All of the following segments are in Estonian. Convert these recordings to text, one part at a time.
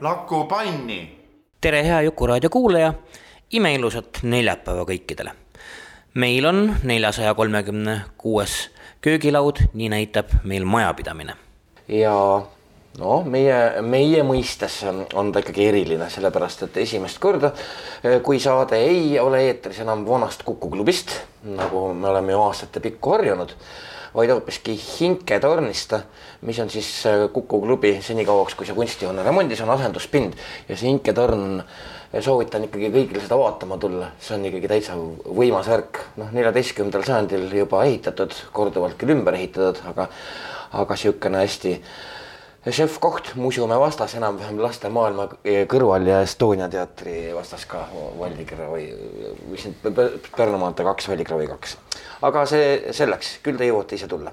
Laku panni. tere, hea Jukuraadio kuulaja, imeilusat neljapäeva kõikidele. meil on neljasaja kolmekümne kuues köögilaud, nii näitab meil majapidamine. ja noh, meie, meie mõistes on, on ta ikkagi eriline, sellepärast et esimest korda, kui saade ei ole eetris enam vanast Kuku klubist, nagu me oleme ju aastate pikku harjunud vaid hoopiski Hinketornist, mis on siis äh, Kuku klubi senikauaks, kui see kunstihoone remondis, on asenduspind. Ja see Hinketorn, soovitan ikkagi kõigil seda vaatama tulla, see on ikkagi täitsa võimas värk, noh, neljateistkümnendal sajandil juba ehitatud, korduvalt küll ümber ehitatud, aga, aga niisugune hästi šefkoht muuseumi vastas enam-vähem laste maailma kõrval ja Estonia teatri vastas ka Vallikraavi mis need Pärnu maantee kaks, Vallikraavi kaks. aga see selleks, küll te jõuate ise tulla.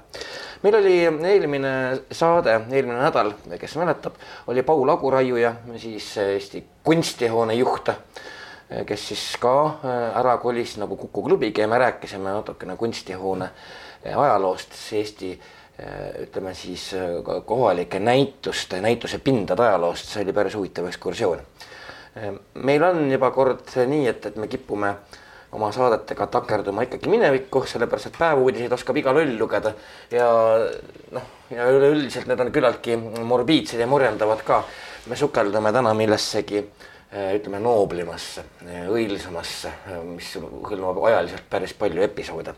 meil oli eelmine saade, eelmine nädal, kes mäletab, oli Paul Aguraiuja, siis Eesti kunstihoone juht, kes siis ka ära kolis nagu Kuku klubigi ja me rääkisime natukene kunstihoone ajaloost, Eesti Äh, ütleme siis äh, kohalike näituste, näituse pindade ajaloost, see oli päris huvitav ekskursioon. Äh, meil on juba kord nii, et, et me kipume oma saadetega takerduma ikkagi minevikku, sellepärast et päevuudiseid oskab iga loll lugeda ja noh, ja üleüldiselt need on küllaltki morbiidsed ja murjendavad ka. me sukeldume täna millessegi ütleme nooblimasse, õilsamasse, mis hõlmab ajaliselt päris palju episoode.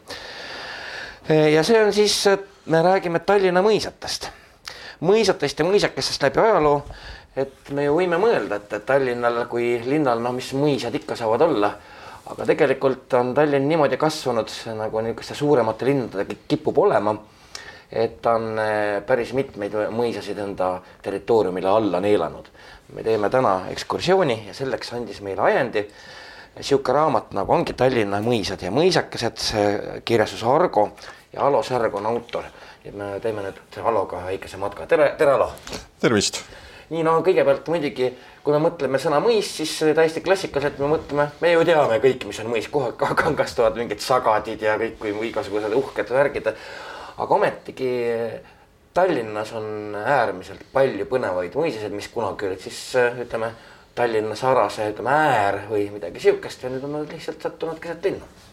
ja see on siis me räägime Tallinna mõisatest, mõisatest ja mõisakestest läbi ajaloo. et me ju võime mõelda, et, Tallinnal kui linnal, noh, mis mõisad ikka saavad olla. aga tegelikult on Tallinn niimoodi kasvanud nagu niisuguste suuremate linnadega kipub olema. et ta on eh, päris mitmeid mõisasid enda territooriumile alla neelanud. me teeme täna ekskursiooni ja selleks andis meile ajendi sihuke raamat nagu ongi Tallinna mõisad ja mõisakesed, kirjastus Argo ja Alo Särg on autor. ja me teeme nüüd Aloga väikese matka, tere, tere Alo. tervist. nii no kõigepealt muidugi, kui me mõtleme sõna mõis, siis täiesti klassikaliselt me mõtleme, me ju teame kõik, mis on mõis, kohe kangastuvad mingid sagadid ja kõik või igasugused uhked värgid. aga ometigi Tallinnas on äärmiselt palju põnevaid mõisasid, mis kunagi olid siis ütleme Tallinna sarase, ütleme äär või midagi sihukest ja nüüd on nad lihtsalt sattunud keset linna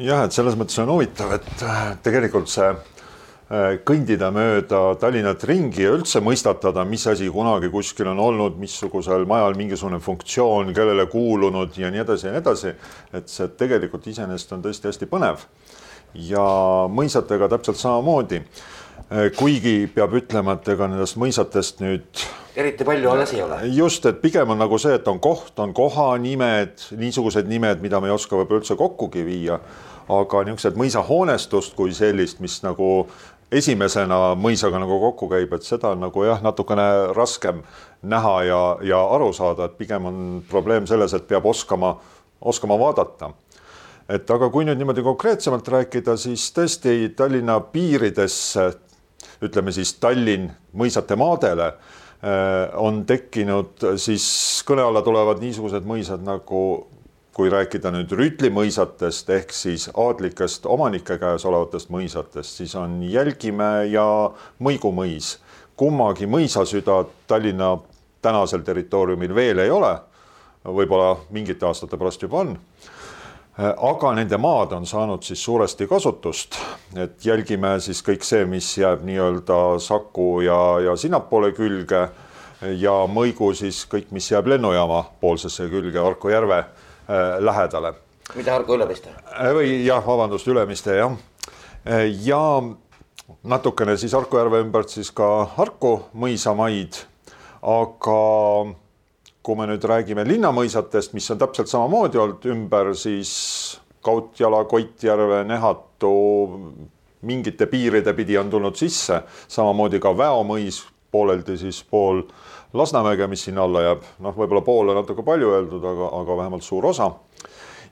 jah, et selles mõttes on huvitav, et äh, tegelikult see äh, kõndida mööda Tallinnat ringi ja üldse mõistatada, mis asi kunagi kuskil on olnud, missugusel majal mingisugune funktsioon, kellele kuulunud ja nii edasi ja nii edasi. et see tegelikult iseenesest on tõesti hästi põnev. ja mõisatega täpselt samamoodi. Äh, kuigi peab ütlema, et ega nendest mõisatest nüüd eriti palju alles ei ole. just, et pigem on nagu see, et on koht, on kohanimed, niisugused nimed, mida me ei oska võib-olla üldse kokkugi viia. aga niisugused mõisahoonestust kui sellist, mis nagu esimesena mõisaga nagu kokku käib, et seda on nagu jah, natukene raskem näha ja, ja aru saada, et pigem on probleem selles, et peab oskama, oskama vaadata et aga kui nüüd niimoodi konkreetsemalt rääkida, siis tõesti Tallinna piiridesse, ütleme siis Tallinn mõisate maadele Äh, on tekkinud siis kõne alla tulevad niisugused mõisad nagu kui rääkida nüüd Rüütli mõisatest ehk siis aadlikest omanike käes olevatest mõisatest, siis on Jälgimäe ja Mõigu mõis. kummagi mõisasüda Tallinna tänasel territooriumil veel ei ole. võib-olla mingite aastate pärast juba on Äh, aga nende maad on saanud siis suuresti kasutust, et jälgime siis kõik see, mis jääb nii-öelda Saku ja, ja sinnapoole külge ja Mõigu siis kõik, mis jääb lennujaama poolsesse külge Harku järve äh, lähedale. mida Harku Ülemiste? Äh, või jah, vabandust, Ülemiste jah. ja natukene siis Harku järve ümbert siis ka Harku mõisamaid, aga kui me nüüd räägime linnamõisatest, mis on täpselt samamoodi olnud ümber, siis Kautjala, Koitjärve, Nehatu mingite piiride pidi on tulnud sisse, samamoodi ka Väomõis pooleldi siis pool Lasnamäge, mis sinna alla jääb, noh, võib-olla pool on natuke palju öeldud, aga, aga vähemalt suur osa.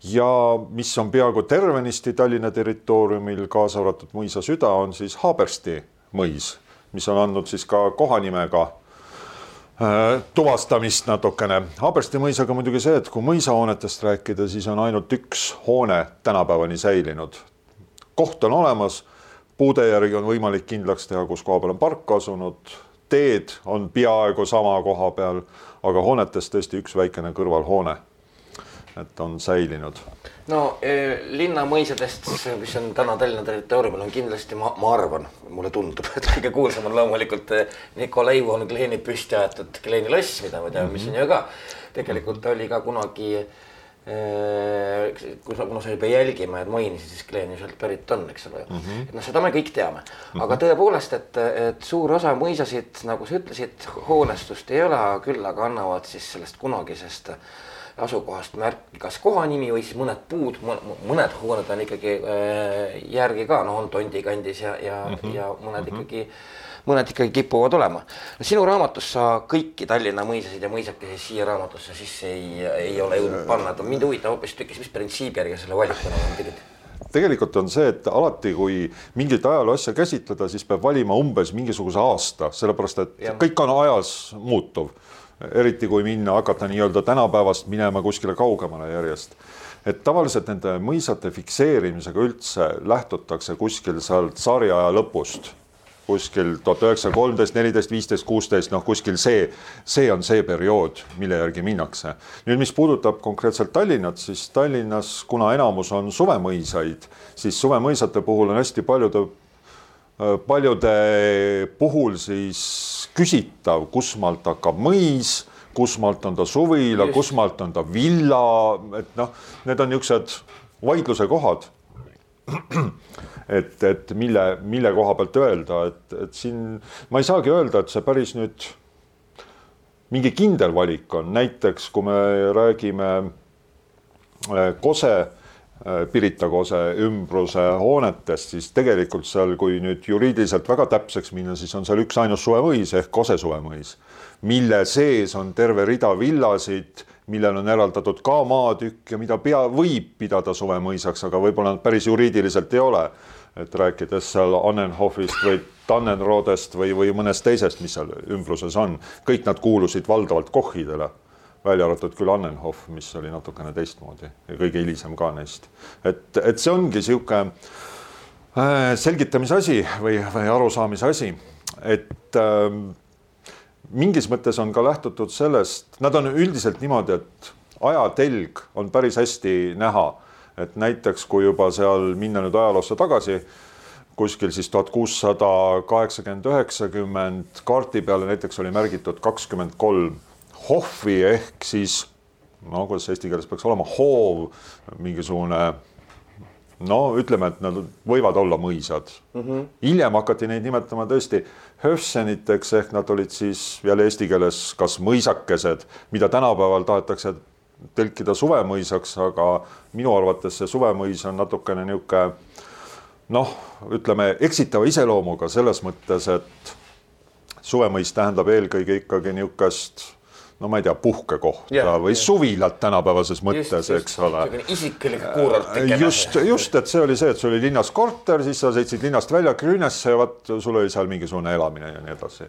ja mis on peaaegu tervenisti Tallinna territooriumil, kaasa arvatud mõisa süda, on siis Haabersti mõis, mis on andnud siis ka kohanimega tuvastamist natukene. Haabersti mõisaga muidugi see, et kui mõisahoonetest rääkida, siis on ainult üks hoone tänapäevani säilinud. koht on olemas, puude järgi on võimalik kindlaks teha, kus koha peal on park asunud teed on peaaegu sama koha peal, aga hoonetest tõesti üks väikene kõrvalhoone, et on säilinud. no eh, linnamõisadest, mis on täna Tallinna territooriumil, on kindlasti, ma, ma arvan, mulle tundub, et kõige kuulsam on loomulikult eh, Nikolai von Kleeni püsti aetud Kleeni loss, mida me teame mm, -hmm. mis on ju ka tegelikult oli ka kunagi äh, Äh, kui sa, kuna sa juba jälgima, et mainisid, siis Glen ju sealt pärit on, eks ole mm. -hmm. et noh, seda me kõik teame, aga mhm. tõepoolest, et, et suur osa mõisasid, nagu sa ütlesid, hoonestust ei ole, küll aga annavad siis sellest kunagisest asukohast märki, kas kohanimi või siis mõned puud, mõned hooned on ikkagi äh, järgi ka, noh, on Tondi kandis ja, ja mm, -hmm. ja mõned mm -hmm. ikkagi mõned ikkagi kipuvad olema. sinu raamatus sa kõiki Tallinna mõisasid ja mõisakesi siia raamatusse sisse ei, ei ole jõudnud panna, et mind huvitab hoopistükkis, mis printsiibi järgi selle valiku nagu tegid? tegelikult on see, et alati, kui mingit ajaloo asja käsitleda, siis peab valima umbes mingisuguse aasta, sellepärast et ja. kõik on ajas muutuv. Eriti kui minna, hakata nii-öelda tänapäevast minema kuskile kaugemale järjest. et tavaliselt nende mõisate fikseerimisega üldse lähtutakse kuskil sealt tsaariaja lõpust kuskil tuhat üheksasada kolmteist, neliteist, viisteist, kuusteist, noh, kuskil see, see on see periood, mille järgi minnakse. nüüd, mis puudutab konkreetselt Tallinnat, siis Tallinnas, kuna enamus on suvemõisaid, siis suvemõisate puhul on hästi paljude, paljude puhul siis küsitav, kus maalt hakkab mõis kusmaalt on ta suvila, kusmaalt on ta villa, et noh, need on niisugused vaidluse kohad. Et, et mille, mille koha pealt öelda, et, et siin ma ei saagi öelda, et see päris nüüd mingi kindel valik on, näiteks kui me räägime äh, Kose, Pirita Kose ümbruse hoonetest, siis tegelikult seal, kui nüüd juriidiliselt väga täpseks minna, siis on seal üksainus suvemõis ehk Kose suvemõis, mille sees on terve rida villasid millel on eraldatud ka maatükk ja mida pea, võib pidada suvemõisaks, aga võib-olla nad päris juriidiliselt ei ole. et rääkides seal Annenhofist või Tannenrodest või, või mõnest teisest, mis seal ümbruses on, kõik nad kuulusid valdavalt kohhidele, välja arvatud küll Annenhof, mis oli natukene teistmoodi ja kõige hilisem ka neist. et, et see ongi niisugune äh, selgitamise asi või, või arusaamise asi, et äh, mingis mõttes on ka lähtutud sellest, nad on üldiselt niimoodi, et ajatelg on päris hästi näha, et näiteks kui juba seal minna nüüd ajaloosse tagasi, kuskil siis tuhat kuussada kaheksakümmend, üheksakümmend kaardi peale näiteks oli märgitud kakskümmend kolm hohvi ehk siis no kuidas eesti keeles peaks olema, hoov, mingisugune no ütleme, et nad võivad olla mõisad mm. -hmm. hiljem hakati neid nimetama tõesti höfseniteks ehk nad olid siis jälle eesti keeles kas mõisakesed, mida tänapäeval tahetakse tõlkida suvemõisaks, aga minu arvates see suvemõis on natukene niisugune noh, ütleme eksitava iseloomuga selles mõttes, et suvemõis tähendab eelkõige ikkagi niisugust no ma ei tea, puhkekohta yeah, või yeah. suvilat tänapäevases mõttes, eks ole. isiklik kuurort. just, just, et see oli see, et sul oli linnas korter, siis sa sõitsid linnast välja Grünesse ja vot sul oli seal mingisugune elamine ja nii edasi.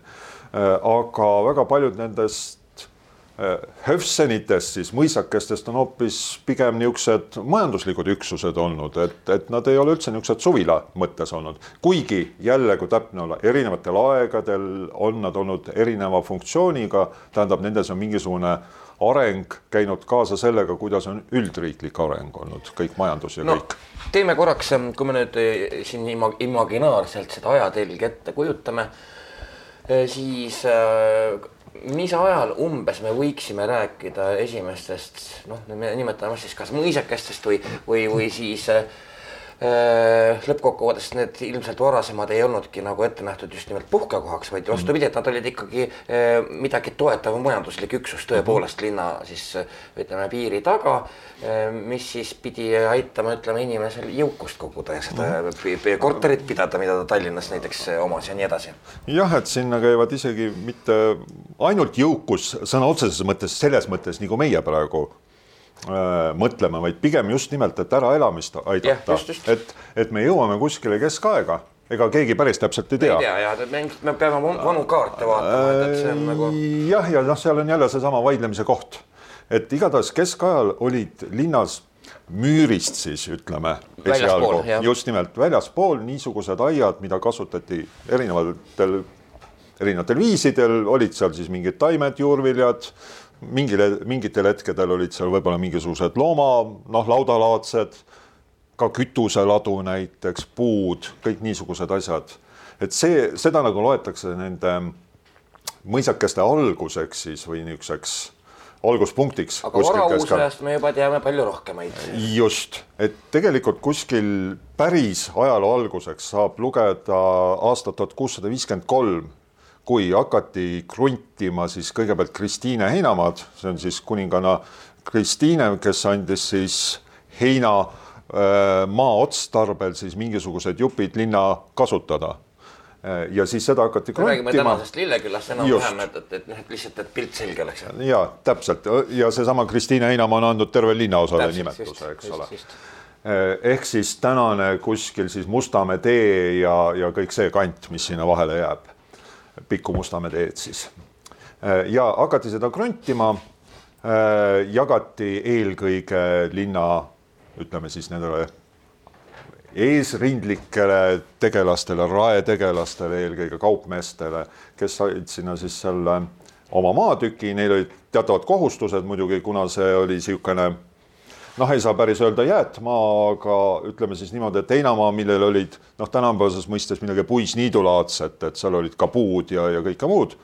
Äh, aga väga paljud nendest Höfsenitest siis mõisakestest on hoopis pigem niisugused majanduslikud üksused olnud, et, et nad ei ole üldse niisugused suvila mõttes olnud, kuigi jälle, kui täpne olla, erinevatel aegadel on nad olnud erineva funktsiooniga, tähendab, nendes on mingisugune areng käinud kaasa sellega, kuidas on üldriiklik areng olnud, kõik majandus ja no, kõik. teeme korraks, kui me nüüd eh, siin imaginaarselt seda ajatelge ette kujutame, eh, siis äh, mis ajal umbes me võiksime rääkida esimestest, noh, me nimetame siis kas mõisakestest või, või, või siis äh, lõppkokkuvõttes need ilmselt varasemad ei olnudki nagu ette nähtud just nimelt puhkekohaks, vaid vastupidi, et nad olid ikkagi äh, midagi toetav majanduslik üksus tõepoolest linna siis ütleme piiri taga, äh, mis siis pidi aitama, ütleme inimesel jõukust koguda ja seda korterit pidada, mida ta Tallinnas näiteks omas ja nii edasi. jah, et sinna käivad isegi mitte ainult jõukus sõna otseses mõttes, selles mõttes nagu meie praegu Äh, mõtlema, vaid pigem just nimelt, et äraelamist aidata, et, et me jõuame kuskile keskaega. Ega keegi päris täpselt ei tea. ei tea ja me, me peame vanu kaarte vaatama, et, et see on nagu. jah, ja noh, seal on jälle seesama vaidlemise koht, et igatahes keskajal olid linnas müürist siis ütleme, esialgu. Just nimelt väljaspool niisugused aiad, mida kasutati erinevatel, erinevatel viisidel, olid seal siis mingid taimed, juurviljad mingil, mingitel hetkedel olid seal võib-olla mingisugused looma, noh, laudalaadsed, ka kütuseladu näiteks, puud, kõik niisugused asjad. et see, seda nagu loetakse nende mõisakeste alguseks siis või niisuguseks alguspunktiks. aga varauusajast me juba teame palju rohkemaid. just, et tegelikult kuskil päris ajaloo alguseks saab lugeda aastat tuhat kuussada viiskümmend kolm kui hakati kruntima siis kõigepealt Kristiine heinamaad, see on siis kuninganna Kristiine, kes andis siis heina äh, maa otstarbel siis mingisugused jupid linna kasutada äh, ja siis seda hakati kruntima. räägime tänasest Lilleküllast enam-vähem, et, et, et noh, et lihtsalt, et pilt selge oleks. ja täpselt ja seesama Kristiine Heinamaa on andnud terve linnaosale nimetuse, eks just, ole. Äh, ehk siis tänane kuskil siis Mustamäe tee ja, ja kõik see kant, mis sinna vahele jääb Pikku Mustamäe teed siis. Äh, ja hakati seda kruntima, äh, jagati eelkõige linna, ütleme siis nendele eesrindlikele tegelastele, raetegelastele, eelkõige kaupmeestele, kes said sinna siis selle oma maatüki, neil olid teatavad kohustused muidugi, kuna see oli niisugune noh, ei saa päris öelda jäätmaa, aga ütleme siis niimoodi, et heinamaa, millel olid noh, tänapäevases mõistes midagi puisniidulaadset, et seal olid ka puud ja, ja kõike muud.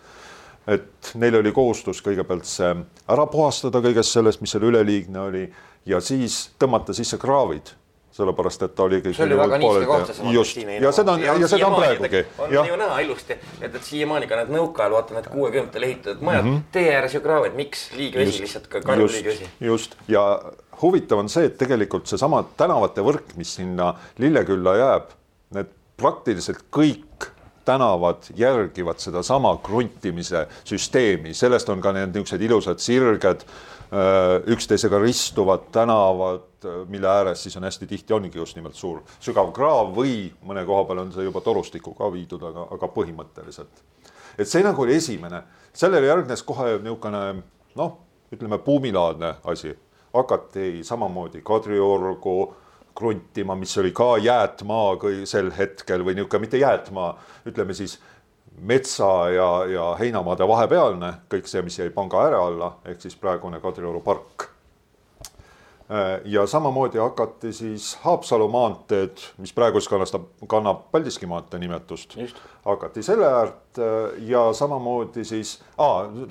et neil oli kohustus kõigepealt see ära puhastada kõigest sellest, mis seal üleliigne oli ja siis tõmmata sisse kraavid sellepärast et ta oli kõik. see oli väga niiske koht, seesama Kristiine. ja seda on ja, ja seda on praegugi. on ja. ju näha ilusti, et, et siiamaani ka need nõukaajal vaata need kuuekümnendatel ehitatud majad mm, -hmm. tee ääres ju kraavid, miks liigvesi lihtsalt ka karjub liigvesi. just ja huvitav on see, et tegelikult seesama tänavate võrk, mis sinna Lillekülla jääb, need praktiliselt kõik tänavad järgivad sedasama kruntimise süsteemi, sellest on ka need niisugused ilusad sirged Äh, üksteisega ristuvad tänavad, äh, mille ääres siis on hästi tihti ongi just nimelt suur sügav kraav või mõne koha peal on see juba torustikuga viidud, aga, aga põhimõtteliselt. et see nagu oli esimene, sellele järgnes kohe niisugune noh, ütleme buumilaadne asi, hakati samamoodi Kadriorgu kruntima, mis oli ka jäätmaa sel hetkel või niisugune mitte jäätmaa, ütleme siis metsa ja, ja heinamaade vahepealne, kõik see, mis jäi panga ääre alla, ehk siis praegune Kadrioru park. Äh, ja samamoodi hakati siis Haapsalu maanteed, mis praegu siis kannastab, kannab Paldiski maantee nimetust, hakati selle äärt äh, ja samamoodi siis,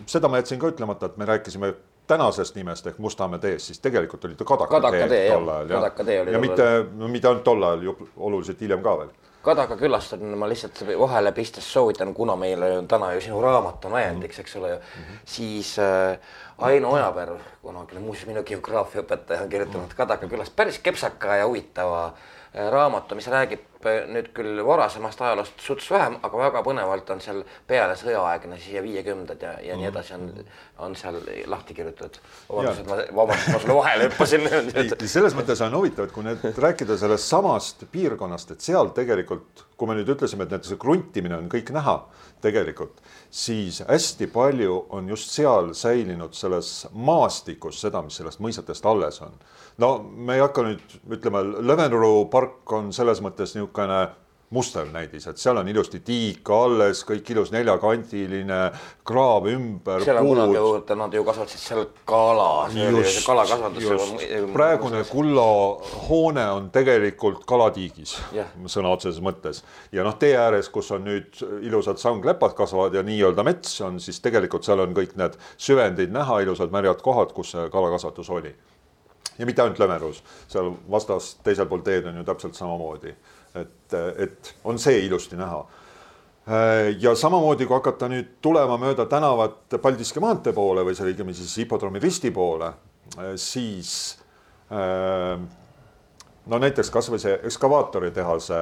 seda ma jätsin ka ütlemata, et me rääkisime tänasest nimest ehk Mustamäe teest, siis tegelikult oli ta Kadaka, Kadaka tee tol ajal jah. ja mitte, mitte ainult tol ajal, oluliselt hiljem ka veel Kadaka külast on, ma lihtsalt vahele pistes soovitan, kuna meil on täna ju sinu raamat on ajendiks, eks ole ju mm, -hmm. siis äh, Aino Ojapärv, kunagine muuseas minu geograafiaõpetaja on kirjutanud Kadaka külast päris kepsaka ja huvitava äh, raamatu, mis räägib nüüd küll varasemast ajaloost suts vähem, aga väga põnevalt on seal peale sõjaaegne siia viiekümnendad ja, ja nii edasi on, on seal lahti kirjutatud. vabandust, et ma, vabandust, ma sulle vahele hüppasin selles mõttes on huvitav, et kui nüüd rääkida sellest samast piirkonnast, et seal tegelikult, kui me nüüd ütlesime, et näiteks kruntimine on kõik näha tegelikult, siis hästi palju on just seal säilinud selles maastikus seda, mis sellest mõisatest alles on. no me ei hakka nüüd ütlema, Levenru park on selles mõttes niisugune muster näidis, et seal on ilusti tiik alles, kõik ilus neljakandiline, kraav ümber. seal on kunagi ju, nad ju kasvatasid seal kala, see oli see kalakasvatus. praegune kulla hoone on tegelikult kalatiigis yeah. sõna otseses mõttes ja noh, tee ääres, kus on nüüd ilusad sanglepad kasvavad ja nii-öelda mets on, siis tegelikult seal on kõik need süvendid näha, ilusad märjad kohad, kus see kalakasvatus oli ja mitte ainult Lömerus, seal vastas teisel pool teed on ju täpselt samamoodi, et, et on see ilusti näha. ja samamoodi, kui hakata nüüd tulema mööda tänavat Paldiski maantee poole või see õigemini siis hipodroomi risti poole, siis no näiteks kasvõi see ekskavaatoritehase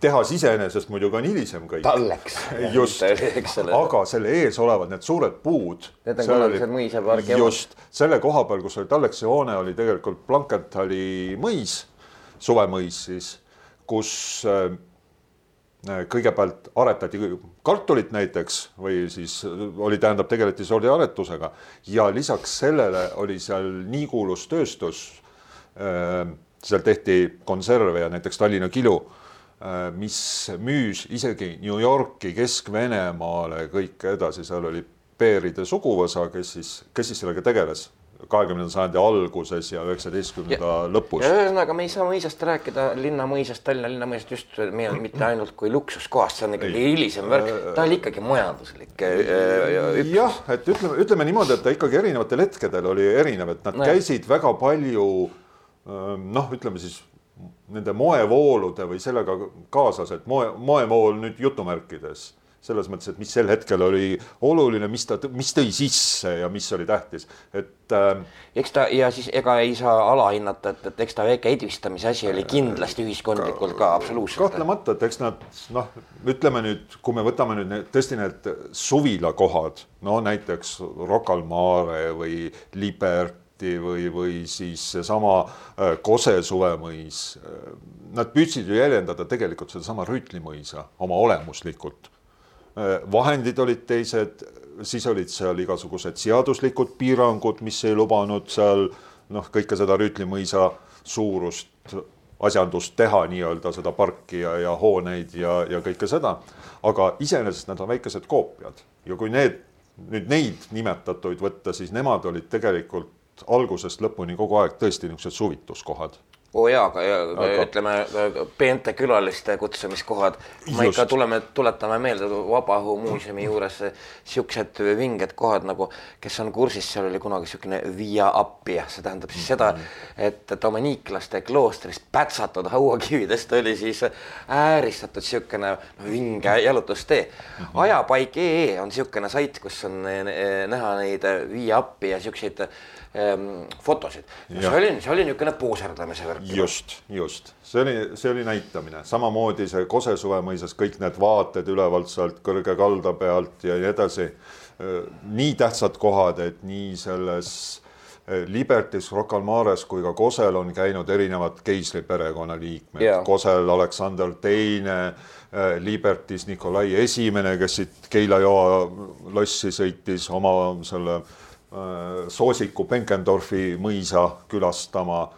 tehas iseenesest muidugi on hilisem kõik. talleks. just, aga selle ees olevad need suured puud. Need on kunagised mõisapargi omad. just, selle koha peal, kus oli Talleksi hoone, oli tegelikult Blankenthali mõis, suvemõis siis, kus äh, kõigepealt aretati kartulit näiteks või siis oli, tähendab, tegeleti sordiaretusega ja lisaks sellele oli seal nii kuulus tööstus. Äh, seal tehti konserve ja näiteks Tallinna kilu Äh, mis müüs isegi New Yorki, Kesk-Venemaale, kõike edasi, seal oli Beeride suguvõsa, kes siis, kes siis sellega tegeles kahekümnenda sajandi alguses ja üheksateistkümnenda lõpus. ühesõnaga, me ei saa mõisast rääkida, linnamõisast, Tallinna linnamõisast just meil mitte ainult kui luksuskohast, see on ikkagi hilisem värk, ta oli ikkagi majanduslik. Äh, jah, et ütleme, ütleme niimoodi, et ta ikkagi erinevatel hetkedel oli erinev, et nad no. käisid väga palju noh, ütleme siis nende moevoolude või sellega kaasas, et moe, moevool nüüd jutumärkides selles mõttes, et mis sel hetkel oli oluline, mis ta, mis tõi sisse ja mis oli tähtis, et äh,. eks ta ja siis ega ei saa alahinnata, et, et eks ta väike edvistamise asi oli kindlasti ühiskondlikult ka, ka absoluutselt. kahtlemata, et eks nad noh, ütleme nüüd, kui me võtame nüüd need tõesti need suvilakohad, no näiteks Rocca al Mare või Libert Lätti või, või siis seesama äh, Kose suvemõis. Äh, nad püüdsid ju jäljendada tegelikult sedasama Rüütlimõisa oma olemuslikult. Äh, vahendid olid teised, siis olid seal igasugused seaduslikud piirangud, mis ei lubanud seal noh, kõike seda Rüütlimõisa suurust asjandust teha nii-öelda seda parki ja, ja hooneid ja, ja kõike seda. aga iseenesest nad on väikesed koopiad ja kui need nüüd neid nimetatuid võtta, siis nemad olid tegelikult algusest lõpuni kogu aeg tõesti niisugused suvituskohad. Oo oh jaa, aga, aga ütleme peente külaliste kutsumiskohad, ma ikka tuleme, tuletame meelde Vabaõhumuuseumi juures siuksed vinged kohad nagu, kes on kursis, seal oli kunagi siukene Via Appia, see tähendab siis seda, et dominiiklaste kloostris pätsatud hauakividest oli siis ääristatud siukene vinge jalutustee. ajapaik ee on siukene sait, kus on näha neid Via Appia siukseid ähm, fotosid. see oli, see oli niisugune puuserdamise värk. just, just, see oli, see oli näitamine, samamoodi see Kose suvemõisas kõik need vaated ülevalt sealt kõrge kalda pealt ja nii edasi. Nii tähtsad kohad, et nii selles äh, Libertis, Rocca al Mares kui ka Kosel on käinud erinevad keisri perekonnaliikmed yeah., Kosel Aleksander Teine, äh, Libertis Nikolai Esimene, kes siit Keila joa lossi sõitis oma selle Äh, soosiku Benkendorfi mõisa külastama.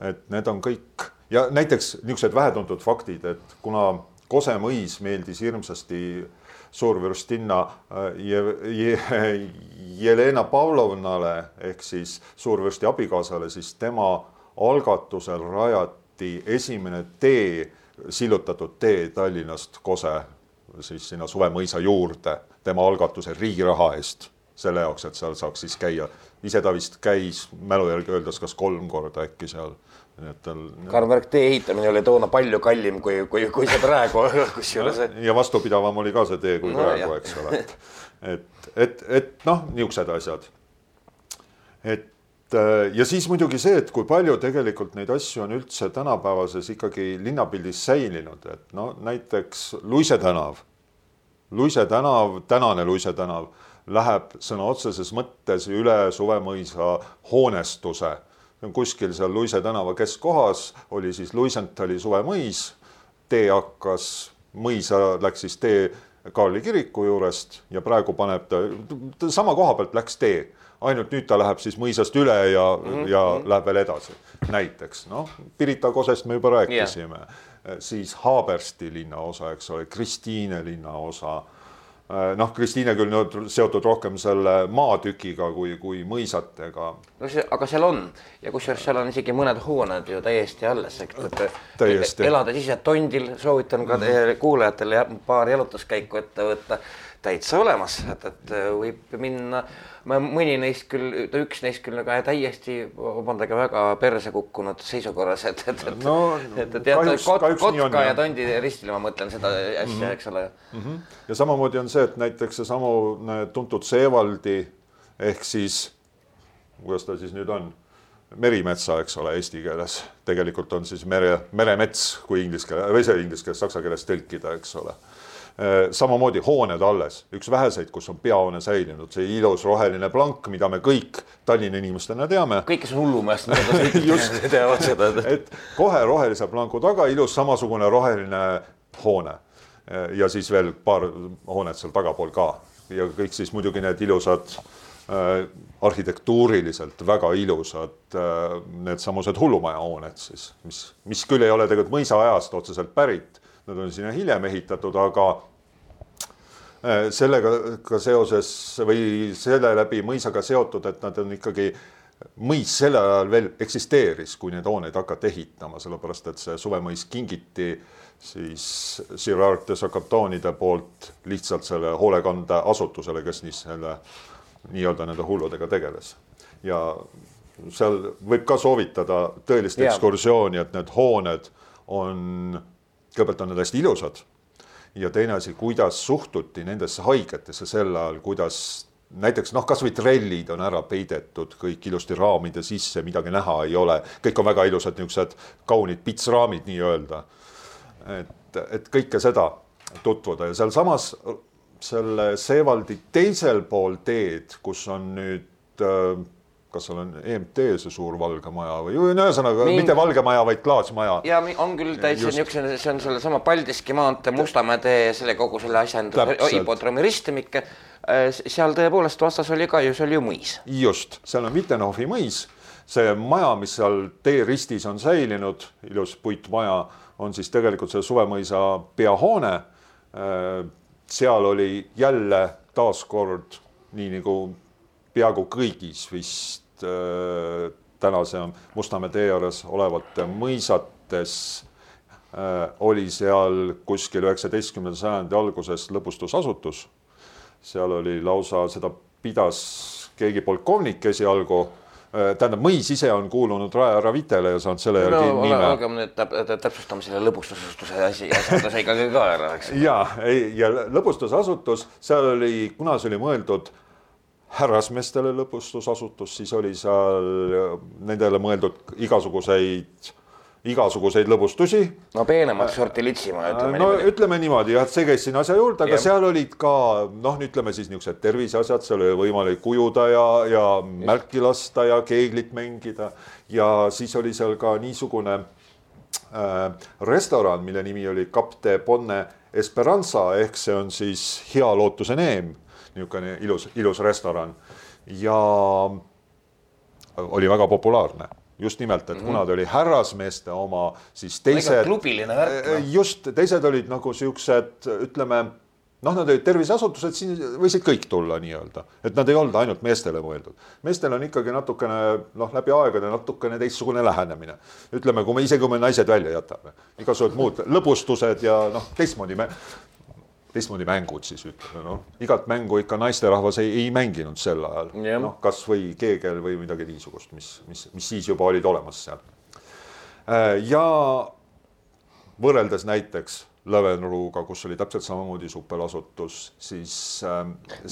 et need on kõik ja näiteks niisugused vähetuntud faktid, et kuna Kose mõis meeldis hirmsasti suurvürstinna äh, Je, Je, Jelena Pavlovnale ehk siis suurvürsti abikaasale, siis tema algatusel rajati esimene tee, sillutatud tee Tallinnast Kose siis sinna Suvemõisa juurde tema algatusel riigi raha eest selle jaoks, et seal saaks siis käia. ise ta vist käis mälu järgi öeldes kas kolm korda äkki seal. nii et tal. karm värk, tee ehitamine oli toona palju kallim kui, kui, kui see praegu kusjuures. ja vastupidavam oli ka see tee kui no, praegu, eks ole. et, et, et noh, niisugused asjad. et äh, ja siis muidugi see, et kui palju tegelikult neid asju on üldse tänapäevases ikkagi linnapildis säilinud, et no näiteks Luise tänav. Luise tänav, tänane Luise tänav läheb sõna otseses mõttes üle Suvemõisa hoonestuse. kuskil seal Luise tänava keskkohas oli siis Luisenthali suvemõis, tee hakkas, mõisa läks siis tee Kaarli kiriku juurest ja praegu paneb ta, ta sama koha pealt läks tee, ainult nüüd ta läheb siis mõisast üle ja mm, -hmm. ja läheb veel edasi. näiteks noh, Pirita Kosest me juba rääkisime yeah., siis Haabersti linnaosa, eks ole, Kristiine linnaosa noh, Kristiine küll nüüd seotud rohkem selle maatükiga kui, kui mõisatega. no see, aga seal on ja kusjuures seal on isegi mõned hooned ju täiesti alles, et täiesti. elades ise tondil, soovitan ka teie kuulajatele paar jalutuskäiku ette võtta. Täitsa olemas, et, et võib minna, mõni neist küll, üks neist küll nagu täiesti, vabandage, väga perse kukkunud seisukorras, et, et, et no, et, et teate, kot, kotka on, ja tondi ristile ma mõtlen seda asja mm, -hmm. eks ole mm. -hmm. ja samamoodi on see, et näiteks seesamune tuntud Seevaldi ehk siis, kuidas ta siis nüüd on merimetsa, eks ole, eesti keeles tegelikult on siis mere, meremets, kui inglise keele või see inglise keeles, saksa keeles tõlkida, eks ole. Äh, samamoodi hooned alles, üks väheseid, kus on peahoone säilinud, see ilus roheline plank, mida me kõik Tallinna inimestena teame. kõik, kes on hullumeest teavad seda. et kohe rohelise planku taga ilus samasugune roheline hoone. Äh, ja siis veel paar hoonet seal tagapool ka. Ja kõik siis muidugi need ilusad Äh, arhitektuuriliselt väga ilusad äh, needsamused hullumajahooned siis, mis, mis küll ei ole tegelikult mõisaajast otseselt pärit, nad on sinna hiljem ehitatud, aga sellega ka seoses või selle läbi mõisaga seotud, et nad on ikkagi, mõis sellel ajal veel eksisteeris, kui neid hooneid hakati ehitama, sellepärast et see suvemõis kingiti siis Sir Arthur Sakatoonide poolt lihtsalt selle hoolekandeasutusele, kes siis selle nii-öelda nende hulludega tegeles. ja seal võib ka soovitada tõelist yeah. ekskursiooni, et need hooned on, kõigepealt on need hästi ilusad ja teine asi, kuidas suhtuti nendesse haigetesse sel ajal, kuidas näiteks noh, kasvõi trellid on ära peidetud kõik ilusti raamide sisse, midagi näha ei ole, kõik on väga ilusad niisugused kaunid pitsraamid nii-öelda. et, et kõike seda tutvuda ja sealsamas selle Seevaldi teisel pool teed, kus on nüüd äh, kas seal on EMT see suur valge maja või ühesõnaga Mingi... mitte valge maja, vaid klaasmaja. ja on küll täitsa niisugune, see on sellesama Paldiski maantee, Mustamäe tee, selle kogu selle asja enda hipodroomi ristimik. Äh, seal tõepoolest vastas oli ka ju, see oli ju mõis. just, seal on Wittenhofi mõis, see maja, mis seal tee ristis on säilinud, ilus puitmaja, on siis tegelikult selle Suvemõisa peahoone äh, seal oli jälle taaskord nii nagu peaaegu kõigis vist äh, tänase Mustamäe tee ääres olevate mõisates äh, oli seal kuskil üheksateistkümnenda sajandi alguses lõbustusasutus. seal oli lausa, seda pidas keegi polkovnik esialgu Äh, tähendab, mõis ise on kuulunud Rae Ravitele ja saanud selle järgi no, nime. olgem nüüd täp täpsustame selle lõbustusasutuse asi, asjanduse ikkagi ka ära, eks. ja, ja lõbustusasutus, seal oli, kuna see oli mõeldud härrasmeestele lõbustusasutus, siis oli seal nendele mõeldud igasuguseid igasuguseid lõbustusi. no peenemat sorti litsima, ütleme no, niimoodi. ütleme niimoodi jah, et see käis sinna asja juurde, aga ja. seal olid ka noh, ütleme siis niisugused terviseasjad, seal oli võimalik ujuda ja, ja märki lasta ja keeglit mängida ja siis oli seal ka niisugune äh, restoran, mille nimi oli Capte Bonne Esperanza ehk see on siis Hea lootuse neem, niisugune ilus, ilus restoran ja oli väga populaarne just nimelt, et mm -hmm. kuna ta oli härrasmeeste oma, siis teised. klubiline värk no.. just, teised olid nagu siuksed, ütleme noh, nad olid terviseasutused, siin võisid kõik tulla nii-öelda, et nad ei olnud ainult meestele mõeldud. meestel on ikkagi natukene noh, läbi aegade natukene teistsugune lähenemine. ütleme, kui me isegi, kui me naised välja jätame, igasugused muud lõbustused ja noh, teistmoodi me teistmoodi mängud siis ütleme, noh, igat mängu ikka naisterahvas ei, ei mänginud sel ajal, noh, kasvõi keegel või midagi niisugust, mis, mis, mis siis juba olid olemas seal. Äh, ja võrreldes näiteks Lõvenruuga, kus oli täpselt samamoodi supelasutus, siis äh,.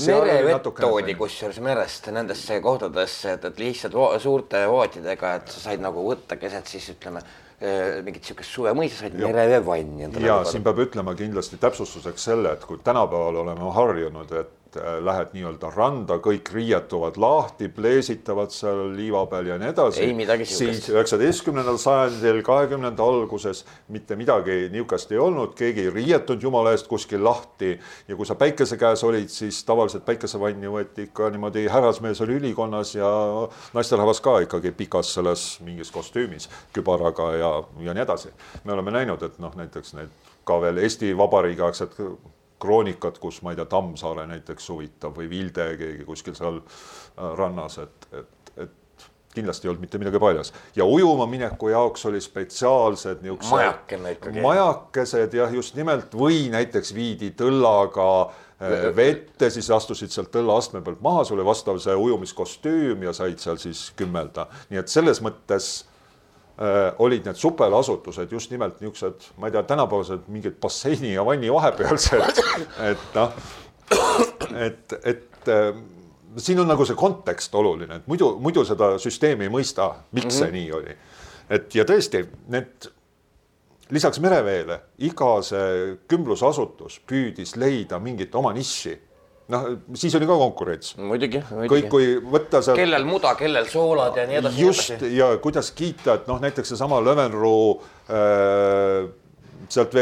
merevett toodi kusjuures merest nendesse kohtadesse, et, et lihtsalt vo suurte vootidega, et sa said nagu võtta keset siis ütleme mingit niisugust suvemõisa, said mereveevanni endale. ja siin peab ütlema kindlasti täpsustuseks selle, et kui tänapäeval oleme harjunud, et Äh, lähed nii-öelda randa, kõik riietuvad lahti, pleesitavad seal liiva peal ja nii edasi. siis üheksateistkümnendal sajandil, kahekümnenda alguses mitte midagi niisugust ei olnud, keegi ei riietunud jumala eest kuskil lahti ja kui sa päikese käes olid, siis tavaliselt päikesevanni võeti ikka niimoodi, härrasmees oli ülikonnas ja naisterahvas ka ikkagi pikas selles mingis kostüümis, kübaraga ja, ja nii edasi. me oleme näinud, et noh, näiteks need ka veel Eesti Vabariigi aegsed kroonikat, kus ma ei tea, Tammsaare näiteks suvitab või Vilde keegi kuskil seal äh, rannas, et, et, et kindlasti ei olnud mitte midagi paljas. ja ujuma mineku jaoks oli spetsiaalsed niisugused majakene ikkagi. majakesed jah, just nimelt või näiteks viidi tõllaga äh, vette, siis astusid sealt õlleastme pealt maha, sul oli vastav see ujumiskostüüm ja said seal siis kümmelda, nii et selles mõttes äh, olid need supelasutused just nimelt niisugused, ma ei tea, tänapäevased mingid basseini ja vanni vahepealsed, et noh, et, et äh, siin on nagu see kontekst oluline, et muidu, muidu seda süsteemi ei mõista, miks mm -hmm. see nii oli. et ja tõesti, need lisaks mereveele iga see kümblusasutus püüdis leida mingit oma nišši noh, siis oli ka konkurents. muidugi, muidugi. kõik, kui võtta seal. kellel muda, kellel soolad ja nii edasi. just ja kuidas kiita, et noh, näiteks seesama Lövenruu äh, sealt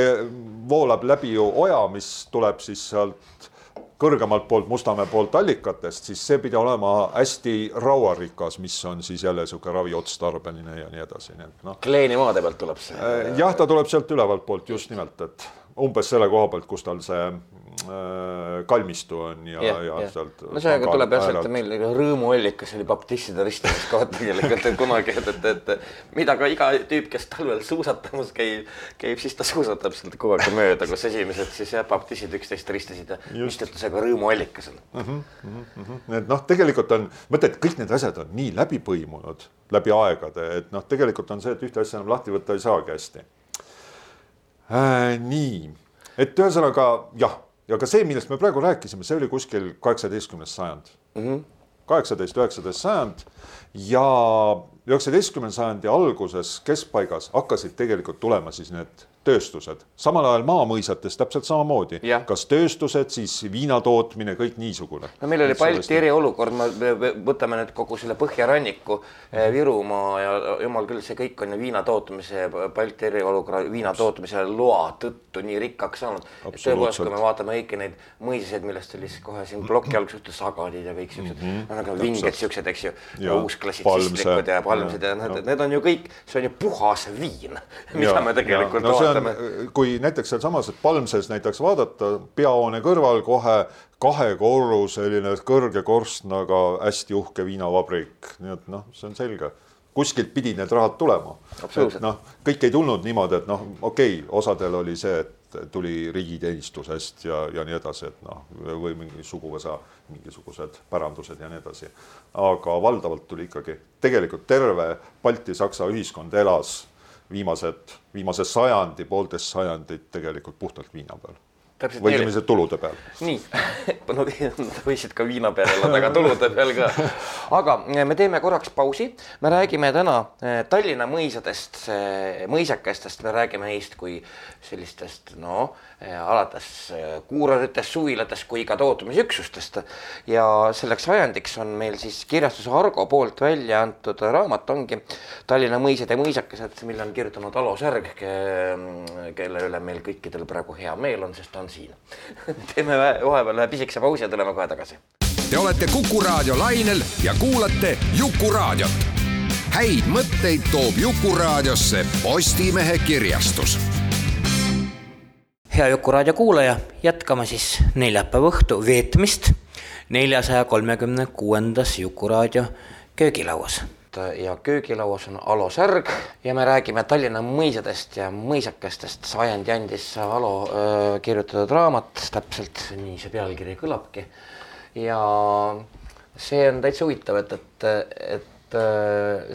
voolab läbi ju oja, mis tuleb siis sealt kõrgemalt poolt Mustamäe poolt allikatest, siis see pidi olema hästi rauarikas, mis on siis jälle niisugune raviotstarbeline ja nii edasi, nii et noh. Kleeni maade pealt tuleb see? Äh, jah, ta tuleb sealt ülevalt poolt just nimelt, et umbes selle koha pealt, kus tal see kalmistu on ja, ja, ja, ja sealt. no see tuleb jah sealt meil rõõmuallikas oli baptistide ristimiskoht tegelikult, kunagi, et, et, et mida ka iga tüüp, kes talvel suusatamas käib, käib, siis ta suusatab sealt kogu aeg mööda, kus esimesed siis jah, baptistid üksteist ristisid ja mistõttu see ka rõõmuallikas on mm. -hmm, mm -hmm. et noh, tegelikult on, mõtle, et kõik need asjad on nii läbi põimunud läbi aegade, et noh, tegelikult on see, et ühte asja enam lahti võtta ei saagi hästi äh,. nii, et ühesõnaga jah ja ka see, millest me praegu rääkisime, see oli kuskil kaheksateistkümnes sajand mm. -hmm kaheksateist, üheksateist sajand ja üheksateistkümnenda sajandi alguses, keskpaigas hakkasid tegelikult tulema siis need tööstused, samal ajal maamõisates täpselt samamoodi, kas tööstused, siis viina tootmine, kõik niisugune. no meil oli Balti eriolukord, me võtame nüüd kogu selle põhjaranniku eh, Virumaa ja jumal küll, see kõik on ju viina tootmise, Balti eriolukorra viina tootmise loa tõttu nii rikkaks saanud. tõepoolest, kui me vaatame kõiki neid mõisaseid, millest oli siis kohe siin ploki alguses juttu, sagadid ja kõik siuksed. Mm, -hmm. nagu vinged siuksed, eks ju, uusklassitsistlikud ja palmsed ja need, need on ju kõik, see on ju puhas viin, mida ja, me tegelikult ja, no, vaatame, kui näiteks sealsamas Palmses näiteks vaadata, peahoone kõrval kohe kahekorruseline kõrge korstnaga hästi uhke viinavabrik, nii et noh, see on selge kuskilt pidid need rahad tulema. et noh, kõik ei tulnud niimoodi, et noh, okei okay,, osadel oli see, et tuli riigiteenistusest ja, ja nii edasi, et noh, või mingi suguvõsa mingisugused pärandused ja nii edasi. aga valdavalt tuli ikkagi, tegelikult terve Balti-Saksa ühiskond elas viimased, viimase sajandi, poolteist sajandit tegelikult puhtalt viina peal või ütleme siis tulude peal. nii, nad võisid ka viina peal elada, aga tulude peal ka. aga eh, me teeme korraks pausi, me räägime täna eh, Tallinna mõisadest, mõisakestest, me räägime neist kui sellistest noh, alates kuuraritest, suvilatest kui ka tootmisüksustest. ja selleks ajendiks on meil siis kirjastuse Argo poolt välja antud raamat ongi Tallinna mõisad ja mõisakesed, mille on kirjutanud Alo Särg, kelle üle meil kõikidel praegu hea meel on, sest ta on on siin teeme vahepeal ühe pisikese pausi ja tuleme kohe tagasi. Te olete Kuku raadio lainel ja kuulate Jukuraadiot. häid mõtteid toob Jukuraadiosse Postimehe kirjastus hea Jukuraadio kuulaja, jätkame siis neljapäeva õhtu veetmist neljasaja kolmekümne kuuendas Jukuraadio köögilauas ja köögilauas on Alo Särg ja me räägime Tallinna mõisadest ja mõisakestest. sajandi andis Alo öö, kirjutatud raamat, täpselt nii see pealkiri kõlabki. ja see on täitsa huvitav, et, et, et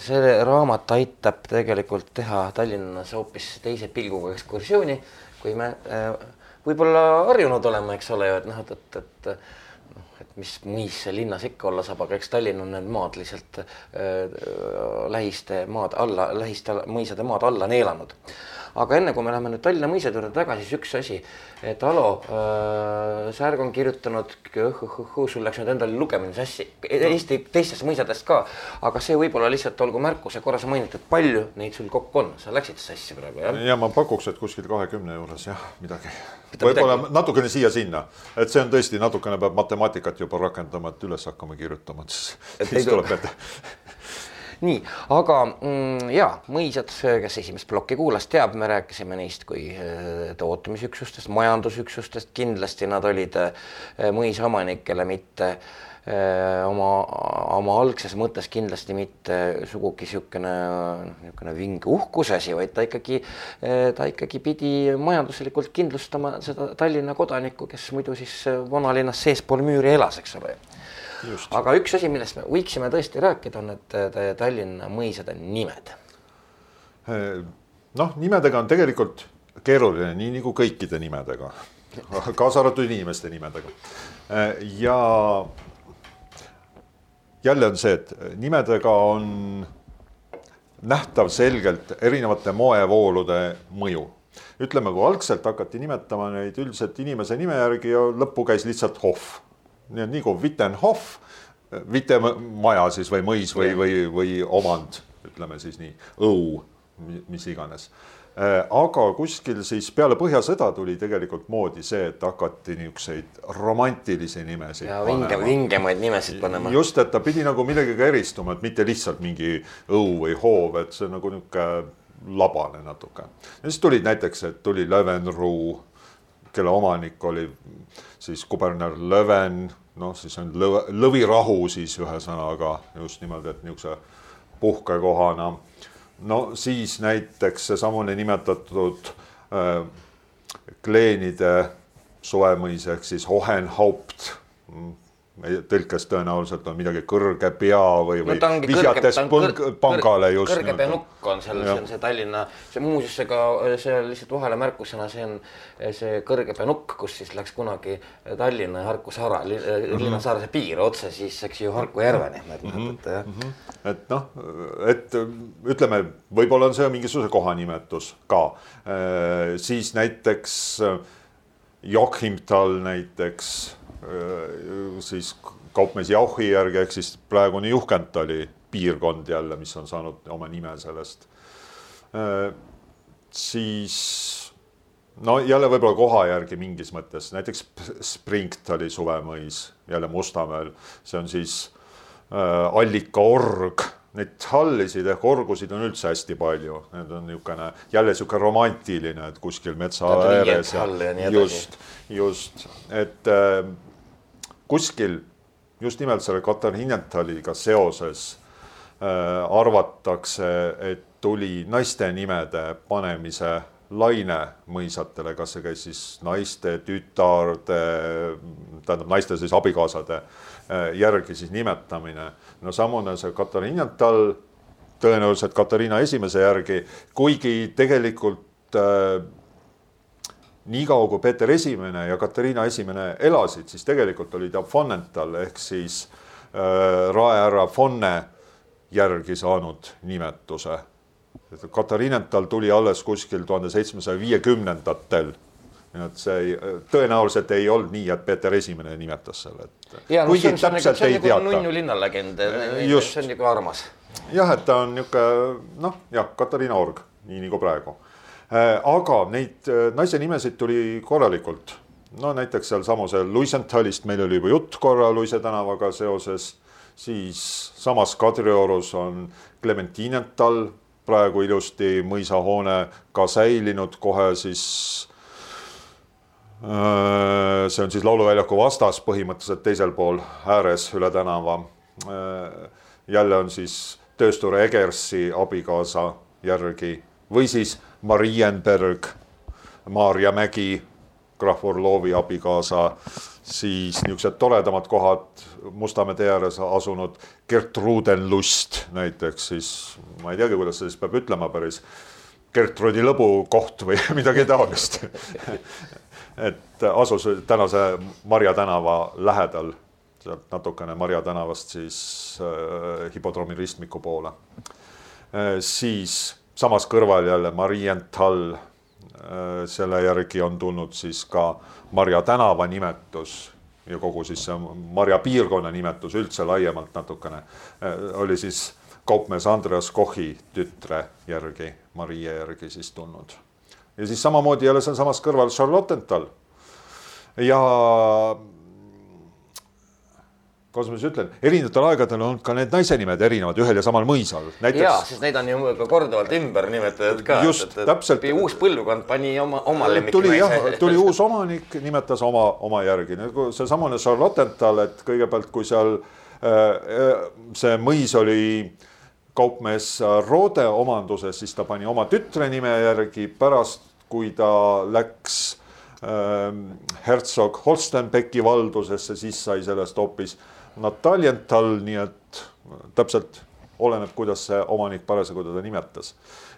see raamat aitab tegelikult teha Tallinnas hoopis teise pilguga ekskursiooni, kui me võib-olla harjunud oleme, eks ole ju, et noh, et, et, et mis see linnas ikka olla saab, aga eks Tallinn on need maad lihtsalt äh, lähiste maad alla, lähiste mõisade maad alla neelanud. Aga enne kui me läheme nüüd Tallinna mõisade juurde tagasi, siis üks asi, et Alo äh,, Särg on kirjutanud, sul läks nüüd endal lugemine sassi, Eesti teistest mõisadest ka, aga see võib-olla lihtsalt olgu märkus ja korra sa mainid, et palju neid sul kokku on, sa läksid sassi praegu jah? ja ma pakuks, et kuskil kahekümne juures jah, midagi. Võib-olla natukene siia-sinna, et see on tõesti natukene peab matemaatikat juba rakendama, et üles hakkama kirjutama, et siis, siis tuleb ette nii, aga mm, ja mõisad, kes esimest plokki kuulas, teab, me rääkisime neist kui äh, tootmisüksustest, majandusüksustest, kindlasti nad olid äh, mõisaomanikele mitte äh, oma, oma algses mõttes kindlasti mitte sugugi niisugune, niisugune vinge uhkusasi, vaid ta ikkagi, ta ikkagi pidi majanduslikult kindlustama seda Tallinna kodanikku, kes muidu siis vanalinnas seespool müüri elas, eks ole aga üks asi, millest me võiksime tõesti rääkida, on need Tallinna mõisade nimed. noh, nimedega on tegelikult keeruline, nii nagu kõikide nimedega, kaasa arvatud inimeste nimedega. ja jälle on see, et nimedega on nähtav selgelt erinevate moevoolude mõju ütleme, kui algselt hakati nimetama neid üldiselt inimese nime järgi ja lõppu käis lihtsalt Hoff nagu Wittenhof, Wittemaja siis või mõis või, või, või omand, ütleme siis nii, õu, mis iganes äh, aga kuskil siis peale Põhjasõda tuli tegelikult moodi see, et hakati niisuguseid romantilisi nimesid. ja vinge, vingemaid nimesid panema. just, et ta pidi nagu millegagi eristuma, et mitte lihtsalt mingi õu või hoov, et see nagu niisugune labane natuke. ja siis tulid näiteks, et tuli Löwenruu, kelle omanik oli siis kuberner Löwen noh, siis on lõv, lõvirahu siis ühesõnaga just nimelt, et niisuguse puhkekohana. no siis näiteks seesamune nimetatud äh, kleenide suvemõis ehk siis Hohenhaupt tõlkes tõenäoliselt on midagi kõrge pea või, või no, vihjates kõrge, pangale just. kõrge penukk on seal, see on see Tallinna, see muuseas, ega see lihtsalt vahele märkusena, see on see kõrge penukk, kus siis läks kunagi Tallinna ja Harku saare -hmm., Linnasaare see piir otse siis, eks ju, Harku järveni, et et jah mm. -hmm. et noh, et ütleme, võib-olla on see mingisuguse kohanimetus ka, siis näiteks Joachimtal näiteks Äh, siis kaupmees Jauchi järgi ehk siis praegune Juhkentali piirkond jälle, mis on saanud oma nime sellest. Äh, siis no jälle võib-olla koha järgi mingis mõttes, näiteks Springtali suvemõis jälle Mustamäel, see on siis äh, allikaorg, neid hallisid ehk orgusid on üldse hästi palju, need on niisugune jälle niisugune romantiline, et kuskil metsa ääres just, just, et äh, kuskil just nimelt selle Katariinentaliga seoses äh, arvatakse, et tuli naiste nimede panemise laine mõisatele, kas see käis siis naiste, tütarde, tähendab naiste siis abikaasade äh, järgi siis nimetamine. no samune see Katariinental tõenäoliselt Katariina esimese järgi, kuigi tegelikult äh, niikaua kui Peeter Esimene ja Katariina Esimene elasid, siis tegelikult oli ta Fonnental ehk siis äh, raehärra Fonne järgi saanud nimetuse. Katariinental tuli alles kuskil tuhande seitsmesaja viiekümnendatel nii et see ei, tõenäoliselt ei olnud nii, et Peeter Esimene nimetas selle, et. ja see on, see on nagu, see on nagu nunnu linnalegend, see on nagu armas. jah, et ta on niisugune noh, jah, Katariina org, nii nagu praegu Äh, aga neid äh, naise nimesid tuli korralikult. no näiteks sealsamusel Luisenthalist meil oli juba jutt korra Luise tänavaga seoses, siis samas Kadriorus on Clementinental praegu ilusti mõisahoone ka säilinud kohe siis äh, see on siis Lauluväljaku vastas põhimõtteliselt teisel pool ääres üle tänava. jälle on siis tööstur Egersi abikaasa järgi või siis Marienberg, Maarja Mägi, krahv Orlovi abikaasa, siis niisugused toredamad kohad Mustamäe tee ääres asunud Gertrudenlust näiteks siis, ma ei teagi, kuidas seda siis peab ütlema päris, Gertrudi lõbu koht või midagi taolist et asus tänase Marja tänava lähedal, sealt natukene Marja tänavast siis äh, hipodroomi ristmiku poole äh,. siis samas kõrval jälle Marienthal, äh, selle järgi on tulnud siis ka Marja tänava nimetus ja kogu siis see Marja piirkonna nimetus üldse laiemalt natukene äh, oli siis kaupmees Andreas Kochi tütre järgi, Marie järgi siis tulnud. ja siis samamoodi jälle sealsamas kõrval Charlottenthal ja kuidas ma siis ütlen, erinevatel aegadel on ka need naise nimed erinevad ühel ja samal mõisal. ja, sest neid on ju ka korduvalt ümber nimetatud ka. just, täpselt. uus põlvkond pani oma, oma lemmiki tuli jah, tuli uus omanik, nimetas oma, oma järgi nagu seesamane Charlottenthal, et kõigepealt, kui seal äh, see mõis oli kaupmees Rode omanduses, siis ta pani oma tütre nime järgi, pärast kui ta läks äh, hertsog Holstenbecki valdusesse, siis sai sellest hoopis Nataljental, nii et täpselt oleneb, kuidas see omanik parasjagu teda nimetas.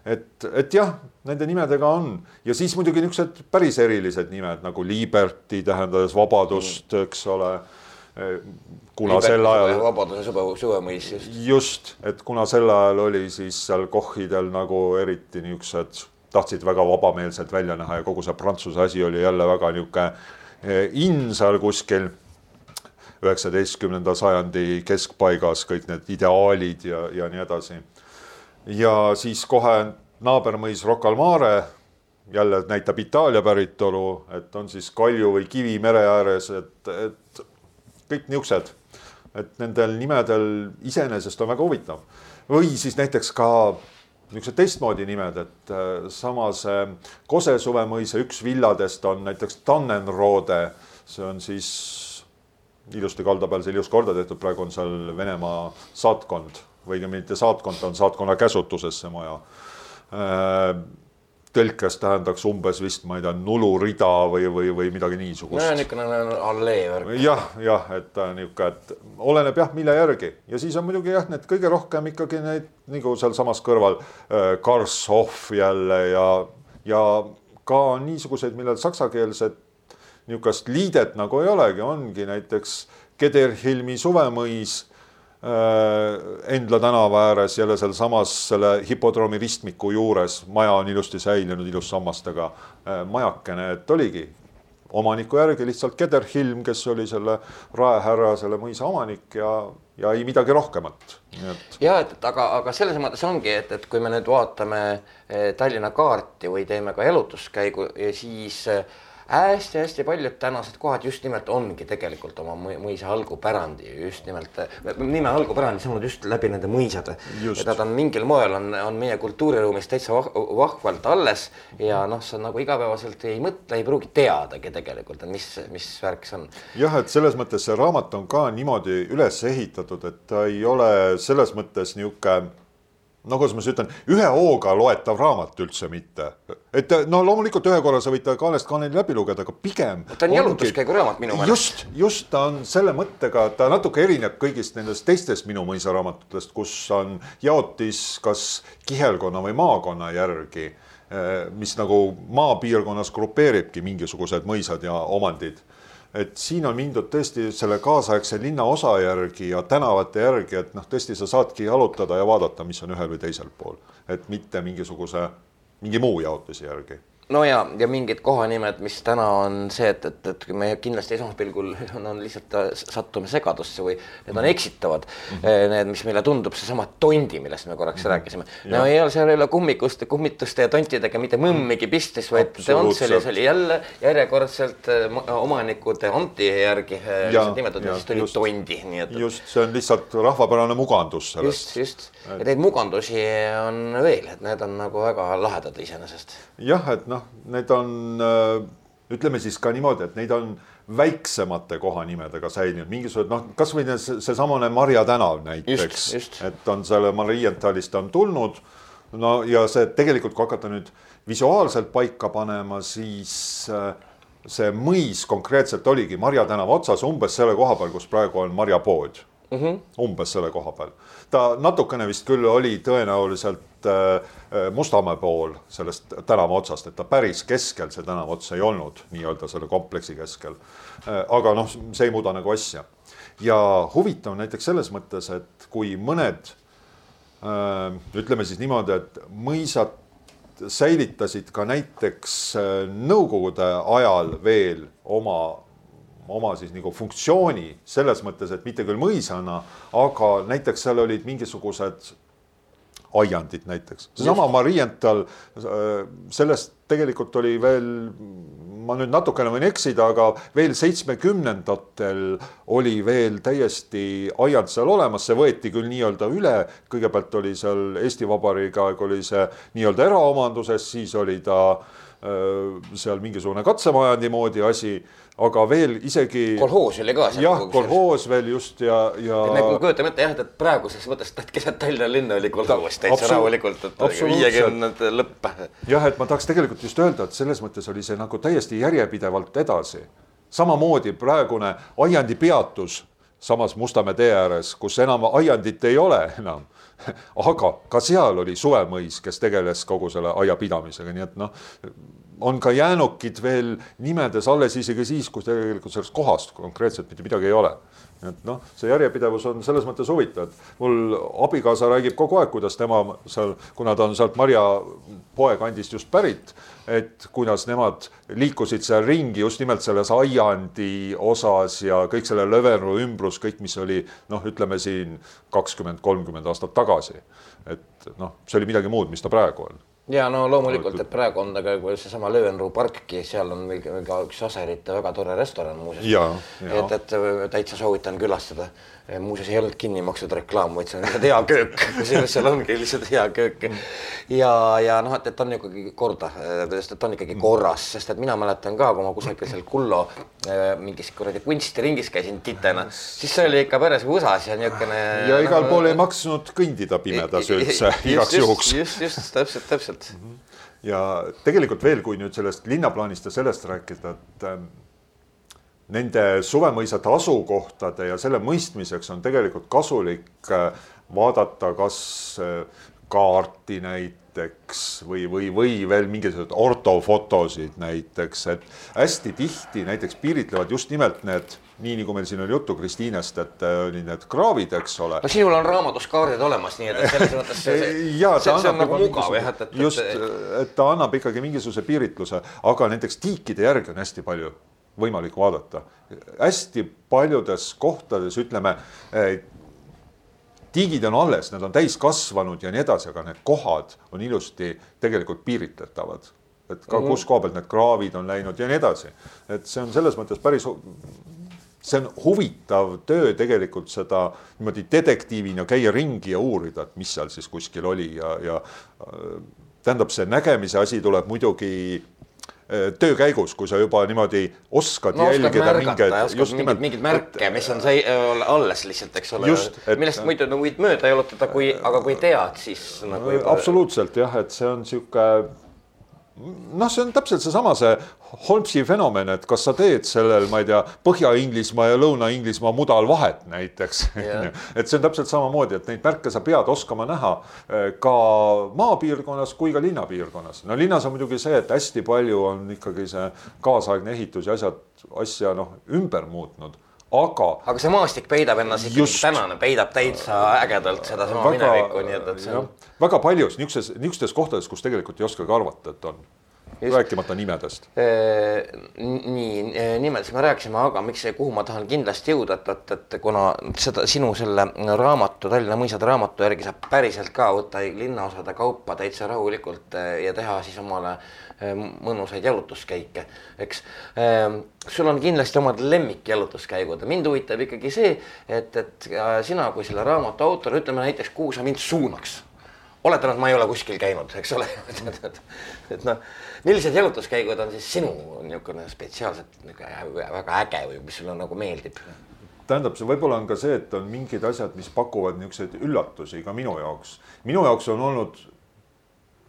et, et jah, nende nimedega on ja siis muidugi niisugused päris erilised nimed nagu Liberty tähendades vabadust, mm. eks ole. kuna Liberty sel ajal. vabaduse suve, suvemõis just. et kuna sel ajal oli siis seal kohhidel nagu eriti niisugused, tahtsid väga vabameelselt välja näha ja kogu see Prantsuse asi oli jälle väga niisugune eh, in seal kuskil üheksateistkümnenda sajandi keskpaigas kõik need ideaalid ja, ja nii edasi. ja siis kohe naabermõis Rocca al Mare jälle näitab Itaalia päritolu, et on siis kalju või kivi mere ääres, et, et kõik niisugused, et nendel nimedel iseenesest on väga huvitav. või siis näiteks ka niisugused teistmoodi nimed, et äh, sama see Kose suvemõisa üks villadest on näiteks Tannenrode, see on siis ilusti kalda peal see ilus korda tehtud, praegu on seal Venemaa saatkond või õigemini mitte saatkond, ta on saatkonna käsutuses, see maja. Äh, tõlkes tähendaks umbes vist, ma ei tea, nulurida või, või, või midagi niisugust. no niisugune allee värk. jah, jah, et niisugune, et oleneb jah, mille järgi ja siis on muidugi jah, need kõige rohkem ikkagi neid nagu sealsamas kõrval äh, Karshof jälle ja, ja ka niisuguseid, millel saksakeelsed niisugust liidet nagu ei olegi, ongi näiteks Kederhilmi suvemõis äh, Endla tänava ääres jälle sealsamas selle hipodroomi ristmiku juures, maja on ilusti säilinud, ilus sammastega äh, majakene, et oligi omaniku järgi lihtsalt Kederhilm, kes oli selle raehärra, selle mõisa omanik ja, ja ei midagi rohkemat. Et... ja et, et aga, aga selles mõttes ongi, et, et kui me nüüd vaatame eh, Tallinna kaarti või teeme ka jalutuskäigu, siis äh, hästi-hästi paljud tänased kohad just nimelt ongi tegelikult oma mõisa algupärandi just nimelt, nime algupärandi saanud just läbi nende mõisade. nad on mingil moel on, on meie kultuuriruumis täitsa vah, vahvalt alles ja noh, sa nagu igapäevaselt ei mõtle, ei pruugi teadagi tegelikult, mis, mis värk see on. jah, et selles mõttes see raamat on ka niimoodi üles ehitatud, et ta ei ole selles mõttes niisugune no kuidas ma siis ütlen, ühe hooga loetav raamat üldse mitte. et no loomulikult ühe korra sa võid ta kaanest kaaneni läbi lugeda, aga pigem. ta on jalutuskäiguraamat minu meelest. just, just ta on selle mõttega, ta natuke erineb kõigist nendest teistest Minu mõisa raamatutest, kus on jaotis kas kihelkonna või maakonna järgi, eh, mis nagu maapiirkonnas grupeeribki mingisugused mõisad ja omandid et siin on mindud tõesti selle kaasaegse linnaosa järgi ja tänavate järgi, et noh, tõesti sa saadki jalutada ja vaadata, mis on ühel või teisel pool, et mitte mingisuguse, mingi muu jaotuse järgi no ja, ja mingid kohanimed, mis täna on see, et, et, et me kindlasti esmaspilgul on, on lihtsalt äh, sattume segadusse või need on mhm. eksitavad mm. -hmm. Need, mis meile tundub, seesama tondi, millest me korraks mm -hmm. rääkisime. no ei ole, seal ei ole kummikuste, kummituste ja tontidega mitte mõmmigi pistist, vaid see on sellisel jälle järjekordselt äh, omanikud anti järgi nimetatud, siis tuli just, tondi, nii et. just, see on lihtsalt rahvapärane mugandus sellest. just, just, ja neid mugandusi on veel, et need on nagu väga lahedad iseenesest. jah, et noh, need on ütleme siis ka niimoodi, et neid on väiksemate kohanimedega säilinud, mingisugused noh, kasvõi seesamane see Marja tänav näiteks, et on selle Marientalist on tulnud. no ja see tegelikult, kui hakata nüüd visuaalselt paika panema, siis see mõis konkreetselt oligi Marja tänava otsas umbes selle koha peal, kus praegu on Marja pood mm. -hmm. umbes selle koha peal. ta natukene vist küll oli tõenäoliselt äh, äh, Mustamäe pool sellest tänava otsast, et ta päris keskel see tänava ots ei olnud nii-öelda selle kompleksi keskel. Äh, aga noh, see ei muuda nagu asja. ja huvitav näiteks selles mõttes, et kui mõned ütleme siis niimoodi, et mõisad säilitasid ka näiteks nõukogude ajal veel oma oma siis nagu funktsiooni selles mõttes, et mitte küll mõisana, aga näiteks seal olid mingisugused aiandid näiteks, seesama Marienthal, äh, sellest tegelikult oli veel ma nüüd natukene võin eksida, aga veel seitsmekümnendatel oli veel täiesti aiand seal olemas, see võeti küll nii-öelda üle, kõigepealt oli seal Eesti Vabariigi aeg oli see nii-öelda eraomanduses, siis oli ta äh, seal mingisugune katsemajandi moodi asi aga veel isegi. kolhoos oli ka. jah, kolhoos veel just ja, ja. me kujutame ette jah, et praeguses mõttes keset Tallinna linna oli kolhoos täitsa rahulikult, et viiekümnendate lõpp. jah, et ma tahaks tegelikult just öelda, et selles mõttes oli see nagu täiesti järjepidevalt edasi. Samamoodi praegune aiandi peatus samas Mustamäe tee ääres, kus enam aiandit ei ole enam. Aga ka seal oli Suvemõis, kes tegeles kogu selle aiapidamisega, nii et noh, on ka jäänukid veel nimedes alles isegi siis, kui tegelikult sellest kohast konkreetselt mitte midagi ei ole. et noh, see järjepidevus on selles mõttes huvitav, et mul abikaasa räägib kogu aeg, kuidas tema seal, kuna ta on sealt Marja poekandist just pärit, et kuidas nemad liikusid seal ringi just nimelt selles aiandi osas ja kõik selle Lõvenru ümbrus, kõik, mis oli noh, ütleme siin kakskümmend, kolmkümmend aastat tagasi. et noh, see oli midagi muud, mis ta praegu on ja no loomulikult, et praegu on ta ka seesama Löönruu parkki, seal on veel ka üks Aserite väga tore restoran muuseas. et, et täitsa soovitan külastada muuseas ei olnud kinni makstud reklaam, vaid see on lihtsalt hea köök, kusjuures seal ongi lihtsalt hea köök. ja, ja noh, et, et on ikkagi korda, sest et on ikkagi korras, sest et mina mäletan ka, kui ma kusagil seal Kullo äh, mingis kuradi kunstiringis käisin titena, siis see oli ikka päris võsas ja niisugune. ja igal pool ei maksnud kõndida pimedas üldse igaks juhuks. just, just, täpselt, täpselt. ja tegelikult veel, kui nüüd sellest linnaplaanist ja sellest rääkida, et ähm, nende suvemõisade asukohtade ja selle mõistmiseks on tegelikult kasulik äh, vaadata kas äh, kaarti näiteks või, või, või veel mingisuguseid ortofotosid näiteks, et hästi tihti näiteks piiritlevad just nimelt need nii nagu meil siin oli juttu Kristiinest, et äh, olid need kraavid, eks ole. no sinul on raamatus kaardid olemas, nii et, et selles mõttes see, see, ja, see, see on nagu mugav jah, et, et. just, et ta annab ikkagi mingisuguse piiritluse, aga näiteks tiikide järgi on hästi palju võimalik vaadata. hästi paljudes kohtades ütleme, eh, tiigid on alles, nad on täiskasvanud ja nii edasi, aga need kohad on ilusti tegelikult piiritletavad. et ka mm -hmm. kus koha pealt need kraavid on läinud ja nii edasi. et see on selles mõttes päris, see on huvitav töö tegelikult seda niimoodi detektiivina käia ringi ja uurida, et mis seal siis kuskil oli ja, ja äh, tähendab, see nägemise asi tuleb muidugi töö käigus, kui sa juba niimoodi oskad no, jälgida mingeid, just nimelt mingeid märke, mis on see alles lihtsalt, eks ole, millest muidu no võid mööda jalutada, kui, aga kui tead, siis nagu juba. absoluutselt jah, et see on sihuke noh, see on täpselt seesama, see Holmesi fenomen, et kas sa teed sellel, ma ei tea, Põhja-Inglismaa ja Lõuna-Inglismaa mudal vahet näiteks. Yeah.. et see on täpselt samamoodi, et neid märke sa pead oskama näha eh, ka maapiirkonnas kui ka linnapiirkonnas. no linnas on muidugi see, et hästi palju on ikkagi see kaasaegne ehitus ja asjad, asja noh, ümber muutnud aga. aga see maastik peidab ennast ikkagi just, tänane, peidab täitsa ägedalt sedasama minevikku, nii et, et see on. väga paljus niisuguses, niisugustes kohtades, kus tegelikult ei oskagi arvata, et on. Rääkimata nimedest. nii, nimedest me rääkisime, aga miks, kuhu ma tahan kindlasti jõuda, et, et, et kuna seda sinu selle raamatu, Tallinna mõisade raamatu järgi saab päriselt ka võtta linnaosade kaupa täitsa rahulikult ja teha siis omale Äh, mõnusaid jalutuskäike, eks. Ähm, sul on kindlasti omad lemmikjalutuskäigud ja mind huvitab ikkagi see, et, et sina kui selle raamatu autor, ütleme näiteks, kuhu sa mind suunaks. Oletame, et ma ei ole kuskil käinud, eks ole et, et, et, noh, millised jalutuskäigud on siis sinu niisugune spetsiaalselt niisugune väga äge või mis sulle nagu meeldib? tähendab, see võib-olla on ka see, et on mingid asjad, mis pakuvad niisuguseid üllatusi ka minu jaoks. minu jaoks on olnud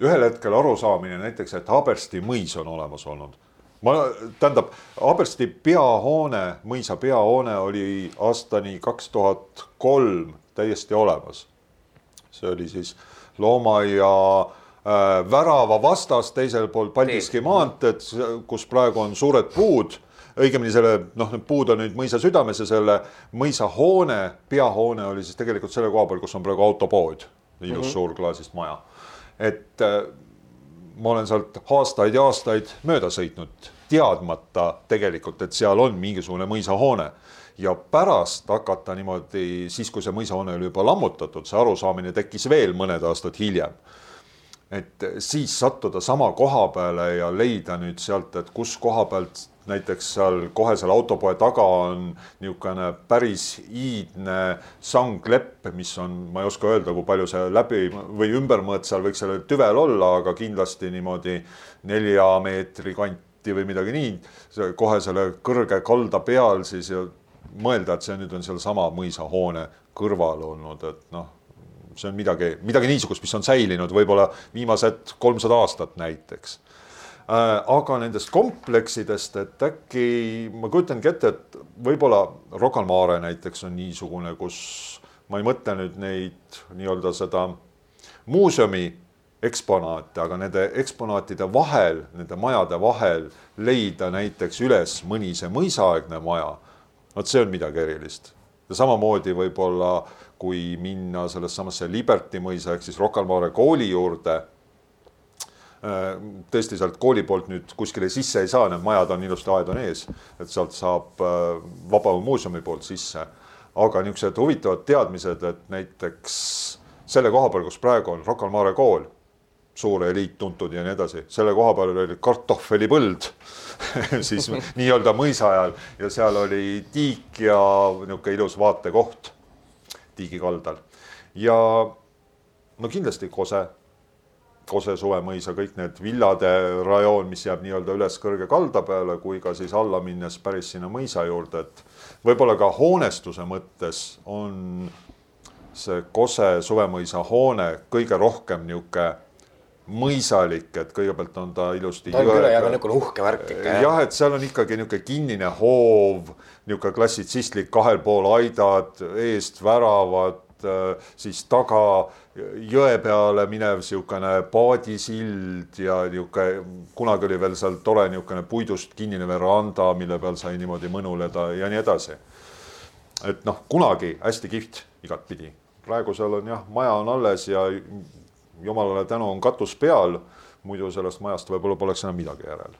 ühel hetkel arusaamine näiteks, et Haabersti mõis on olemas olnud. ma, tähendab, Haabersti peahoone, mõisa peahoone oli aastani kaks tuhat kolm täiesti olemas. see oli siis Loomaia äh, värava vastas, teisel pool Paldiski maanteed, kus praegu on suured puud õigemini selle noh, need puud on nüüd mõisa südames ja selle mõisahoone, peahoone oli siis tegelikult selle koha peal, kus on praegu autopood, ilus mm -hmm. suur klaasist maja. Et äh, ma olen sealt aastaid ja aastaid mööda sõitnud, teadmata tegelikult, et seal on mingisugune mõisahoone ja pärast hakata niimoodi, siis kui see mõisahoone oli juba lammutatud, see arusaamine tekkis veel mõned aastad hiljem. et siis sattuda sama koha peale ja leida nüüd sealt, et kus koha pealt näiteks seal kohe seal autopoe taga on niisugune päris iidne sanglepp, mis on, ma ei oska öelda, kui palju see läbi või ümbermõõt seal võiks sellel tüvel olla, aga kindlasti niimoodi nelja meetri kanti või midagi nii, kohe selle kõrge kalda peal siis ja mõelda, et see nüüd on sealsama mõisahoone kõrval olnud, et noh see on midagi, midagi niisugust, mis on säilinud võib-olla viimased kolmsada aastat näiteks. Äh, aga nendest kompleksidest, et äkki ma kujutangi ette, et võib-olla Rocca al Mare näiteks on niisugune, kus ma ei mõtle nüüd neid nii-öelda seda muuseumi eksponaate, aga nende eksponaatide vahel, nende majade vahel leida näiteks üles mõni see mõisaaegne maja. Vot see on midagi erilist ja samamoodi võib-olla kui minna sellest samasse Liberty mõisa ehk siis Rocca al Mare kooli juurde. Äh, tõesti sealt kooli poolt nüüd kuskile sisse ei saa, need majad on ilusti, aed on ees, et sealt saab äh, Vabaõhumuuseumi poolt sisse. aga niisugused huvitavad teadmised, et näiteks selle koha peal, kus praegu on Rocca al Mare kool, suur eliit tuntud ja nii edasi, selle koha peal oli kartufelipõld siis nii-öelda mõisa ajal ja seal oli tiik ja niisugune ilus vaatekoht Tiigi kaldal. Ja no kindlasti Kose, Kose suvemõisa, kõik need villade rajoon, mis jääb nii-öelda üles kõrge kalda peale, kui ka siis alla minnes päris sinna mõisa juurde, et võib-olla ka hoonestuse mõttes on see Kose suvemõisa hoone kõige rohkem niisugune mõisalik, et kõigepealt on ta ilusti. ta on küll jah, niisugune uhke värk ikka. jah, et seal on ikkagi niisugune kinnine hoov, niisugune klassitsistlik kahel pool aidad, eest väravad, siis taga jõe peale minev niisugune paadisild ja niisugune, kunagi oli veel seal tore niisugune puidust kinnine veranda, mille peal sai niimoodi mõnuleda ja nii edasi. et noh, kunagi hästi kihvt igatpidi, praegu seal on jah, maja on alles ja jumalale tänu on katus peal, muidu sellest majast võib-olla poleks enam midagi järel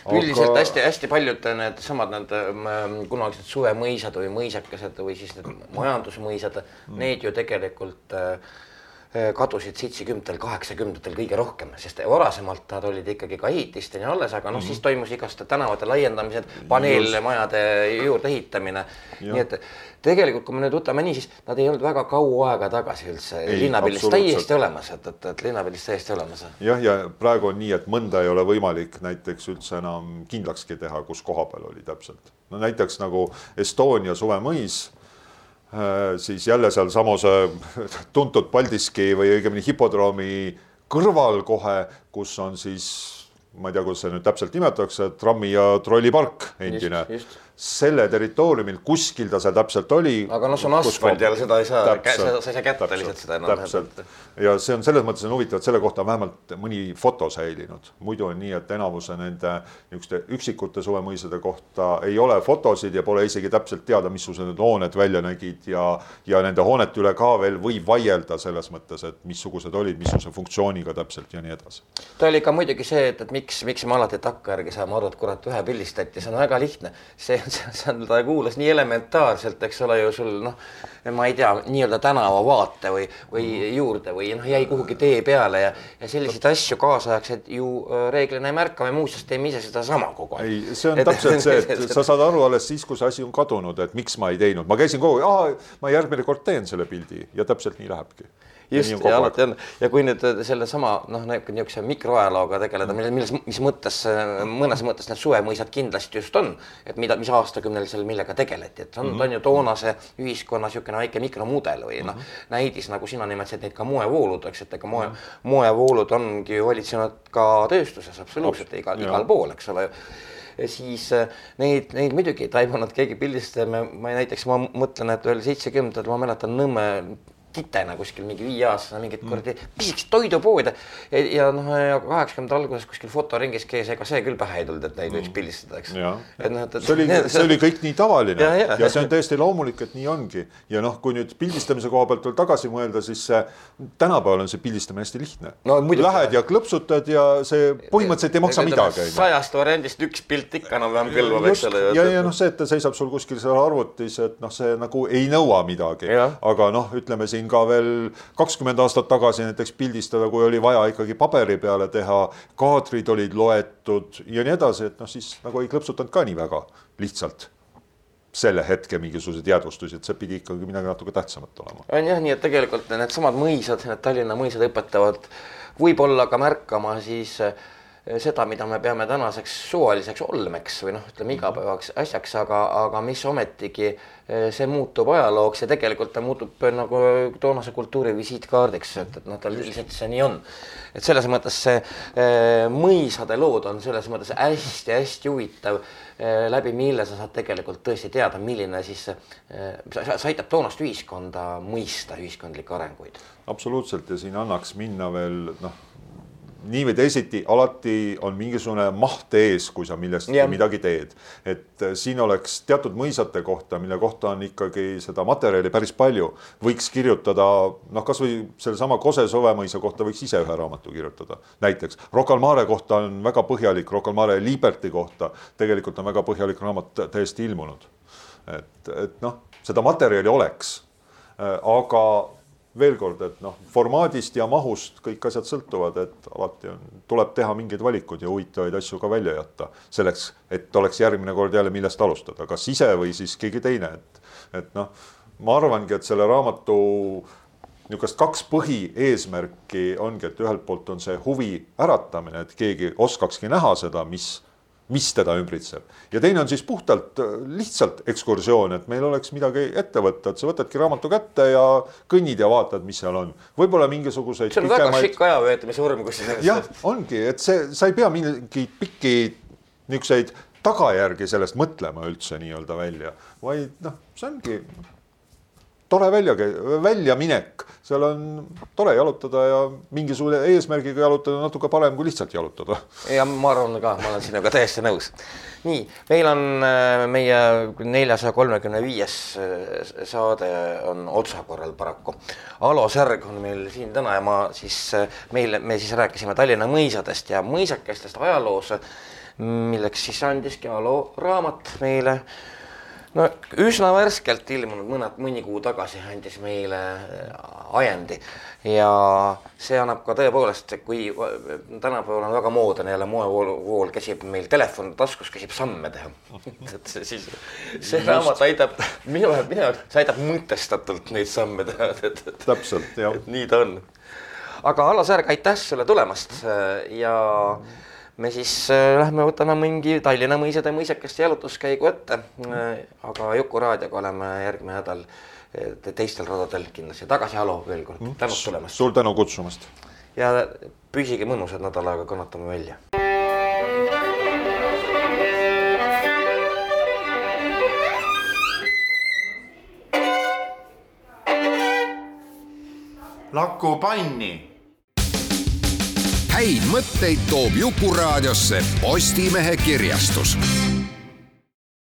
Aga... üldiselt hästi-hästi paljud needsamad need ähm, kunagised suvemõisad või mõisakesed või siis need majandusmõisad mm., need ju tegelikult Äh, kadusid seitsmekümnendatel, kaheksakümnendatel kõige rohkem, sest varasemalt nad olid ikkagi ka ehitisteni alles, aga noh mm -hmm., siis toimus igast tänavate laiendamised, paneelmajade juurde ehitamine. nii et tegelikult, kui me nüüd võtame nii, siis nad ei olnud väga kaua aega tagasi üldse linnapildis täiesti olemas, et, et, et linnapildis täiesti olemas. jah, ja praegu on nii, et mõnda ei ole võimalik näiteks üldse enam kindlakski teha, kus koha peal oli täpselt. no näiteks nagu Estonia suvemõis Äh, siis jälle sealsamas tuntud Paldiski või õigemini hipodroomi kõrval kohe, kus on siis, ma ei tea, kuidas see nüüd täpselt nimetatakse, trammi ja trollipark endine. Selle territooriumil, kuskil ta seal täpselt oli. aga noh, see on asfalt. Jälle, seda ei saa, sa ei saa kätte lihtsalt seda enam. täpselt. ja see on selles mõttes on huvitav, et selle kohta on vähemalt mõni foto säilinud, muidu on nii, et enamuse nende niisuguste üksikute suvemõisade kohta ei ole fotosid ja pole isegi täpselt teada, missugused need hooned välja nägid ja, ja nende hoonete üle ka veel võib vaielda selles mõttes, et missugused olid, missuguse funktsiooniga täpselt ja nii edasi. ta oli ka muidugi see, et, et miks, miks me alati takkajärgi saame aru, et kurat, ühe pildistati, see on väga lihtne, see on, ta kuulas nii elementaarselt, eks ole ju sul noh, ma ei tea, nii-öelda tänavavaate või, või juurde või noh, jäi kuhugi tee peale ja, ja selliseid asju kaasaegsed ju reeglina ei märka, me muuseas teeme ise sedasama kogu aeg. ei, see on et, täpselt see, et sa saad aru alles siis, kui see asi on kadunud, et miks ma ei teinud, ma käisin kogu aeg, ma järgmine kord teen selle pildi. Ja täpselt nii lähebki just, ja alati on ja kui nüüd äh, sellesama noh, niisuguse mikroajalooga tegeleda, milles, milles, mis mõttes, äh, mõnes mõttes need suvemõisad kindlasti just on, et mida, mis aastakümnel seal millega tegeleti, et on mm, -hmm. on ju toonase ühiskonna niisugune väike mikromudel või noh mm -hmm., näidis, nagu sina nimetasid neid ka moevoolud, eks, et ega moe mm, -hmm. moevoolud ongi ju valitsenud ka tööstuses absoluutselt igal, igal pool, eks ole ja siis äh, neid, neid muidugi ei taibunud keegi pildistada, ma näiteks ma mõtlen, et veel seitsekümnendatel ma mäletan Nõmme titena kuskil mingi viieaastasena mingit mm. kuradi pisikest toidupoodi ja, ja noh, kaheksakümnendate alguses kuskil fotoringis käis, ega see küll pähe ei tulnud, et neid võiks mm. pildistada, eks. et noh, et see oli, see oli kõik nii tavaline ja, ja. ja see on täiesti loomulik, et nii ongi ja noh, kui nüüd pildistamise koha pealt veel tagasi mõelda, siis tänapäeval on see pildistamine hästi lihtne no,. Lähed ja klõpsutad ja see põhimõtteliselt ei maksa midagi. sajast variandist üks pilt ikka enam-vähem kõlbab, eks ole. ja, ja noh, see, et ta seisab sul kuskil seal arvutis, et noh, see nagu ei nõua midagi, aga noh, ütleme siin suutsin ka veel kakskümmend aastat tagasi näiteks pildistada, kui oli vaja ikkagi paberi peale teha, kaadrid olid loetud ja nii edasi, et noh, siis nagu ei klõpsutanud ka nii väga lihtsalt selle hetke mingisuguseid jäädvustusi, et see pidi ikkagi midagi natuke tähtsamat olema. on jah, nii et tegelikult needsamad mõisad, need Tallinna mõisad õpetavad võib-olla ka märkama siis äh, seda, mida me peame tänaseks suvaliseks olmeks või noh, ütleme igapäevaks asjaks, aga, aga mis ometigi eh, see muutub ajalooks ja tegelikult ta muutub eh, nagu toonase kultuuri visiitkaardiks, et, et noh, ta lihtsalt see nii on. et selles mõttes see mõisade lood on selles mõttes hästi-hästi huvitav läbi mille sa saad tegelikult tõesti teada, milline siis see aitab toonast ühiskonda mõista ühiskondlikke arenguid. absoluutselt ja siin annaks minna veel noh nii või teisiti alati on mingisugune maht ees, kui sa millestki yeah. midagi teed. et äh, siin oleks teatud mõisate kohta, mille kohta on ikkagi seda materjali päris palju, võiks kirjutada noh, kasvõi sellesama Kose-Sove mõisa kohta võiks ise ühe raamatu kirjutada. näiteks Rocca al Mare kohta on väga põhjalik, Rocca al Mare Liberty kohta tegelikult on väga põhjalik raamat täiesti ilmunud. et, et noh, seda materjali oleks, äh, aga veel kord, et noh, formaadist ja mahust kõik asjad sõltuvad, et alati on, tuleb teha mingeid valikuid ja huvitavaid asju ka välja jätta selleks, et oleks järgmine kord jälle millest alustada, kas ise või siis keegi teine, et, et noh, ma arvangi, et selle raamatu niisugust kaks põhieesmärki ongi, et ühelt poolt on see huvi äratamine, et keegi oskakski näha seda, mis mis teda ümbritseb. ja teine on siis puhtalt äh, lihtsalt ekskursioon, et meil oleks midagi ette võtta, et sa võtadki raamatu kätte ja kõnnid ja vaatad, mis seal on. võib-olla mingisuguseid see on pikemaid... väga šikk ajaveetmise vorm kusjuures. jah, ongi, et see, sa ei pea mingeid pikki niisuguseid tagajärgi sellest mõtlema üldse nii-öelda välja, vaid noh, see ongi tore välja, väljaminek, seal on tore jalutada ja mingisugune eesmärgiga jalutada natuke parem kui lihtsalt jalutada. ja ma arvan ka, ma olen sinuga täiesti nõus. nii, meil on äh, meie neljasaja kolmekümne viies äh, saade on otsakorral paraku. Alo Särg on meil siin täna ja ma siis, äh, meil, me siis rääkisime Tallinna mõisadest ja mõisakestest ajaloos, milleks siis andiski Alo raamat meile no üsna värskelt ilmunud, mõned, mõni kuu tagasi andis meile äh, ajendi ja see annab ka tõepoolest, kui tänapäeval on väga moodne jälle moevool, vool käsib meil telefon taskus, käsib samme teha. et see siis, see raamat aitab, minu, minu jaoks, see aitab mõtestatult neid samme teha, et, et. täpselt, jah. nii ta on. aga Allo Särg, aitäh sulle tulemast ja mm me siis äh, lähme võtame mingi Tallinna mõisade mõisakeste jalutuskäigu ette äh,. aga Juku-raadioga oleme järgmine nädal äh, teistel radadel kindlasti tagasi. Alo veel kord mm., tänud tulemast. suur tänu kutsumast. ja püsige mõnusad nädal aega, kannatame välja. Laku panni häid mõtteid toob Jukuraadiosse Postimehe kirjastus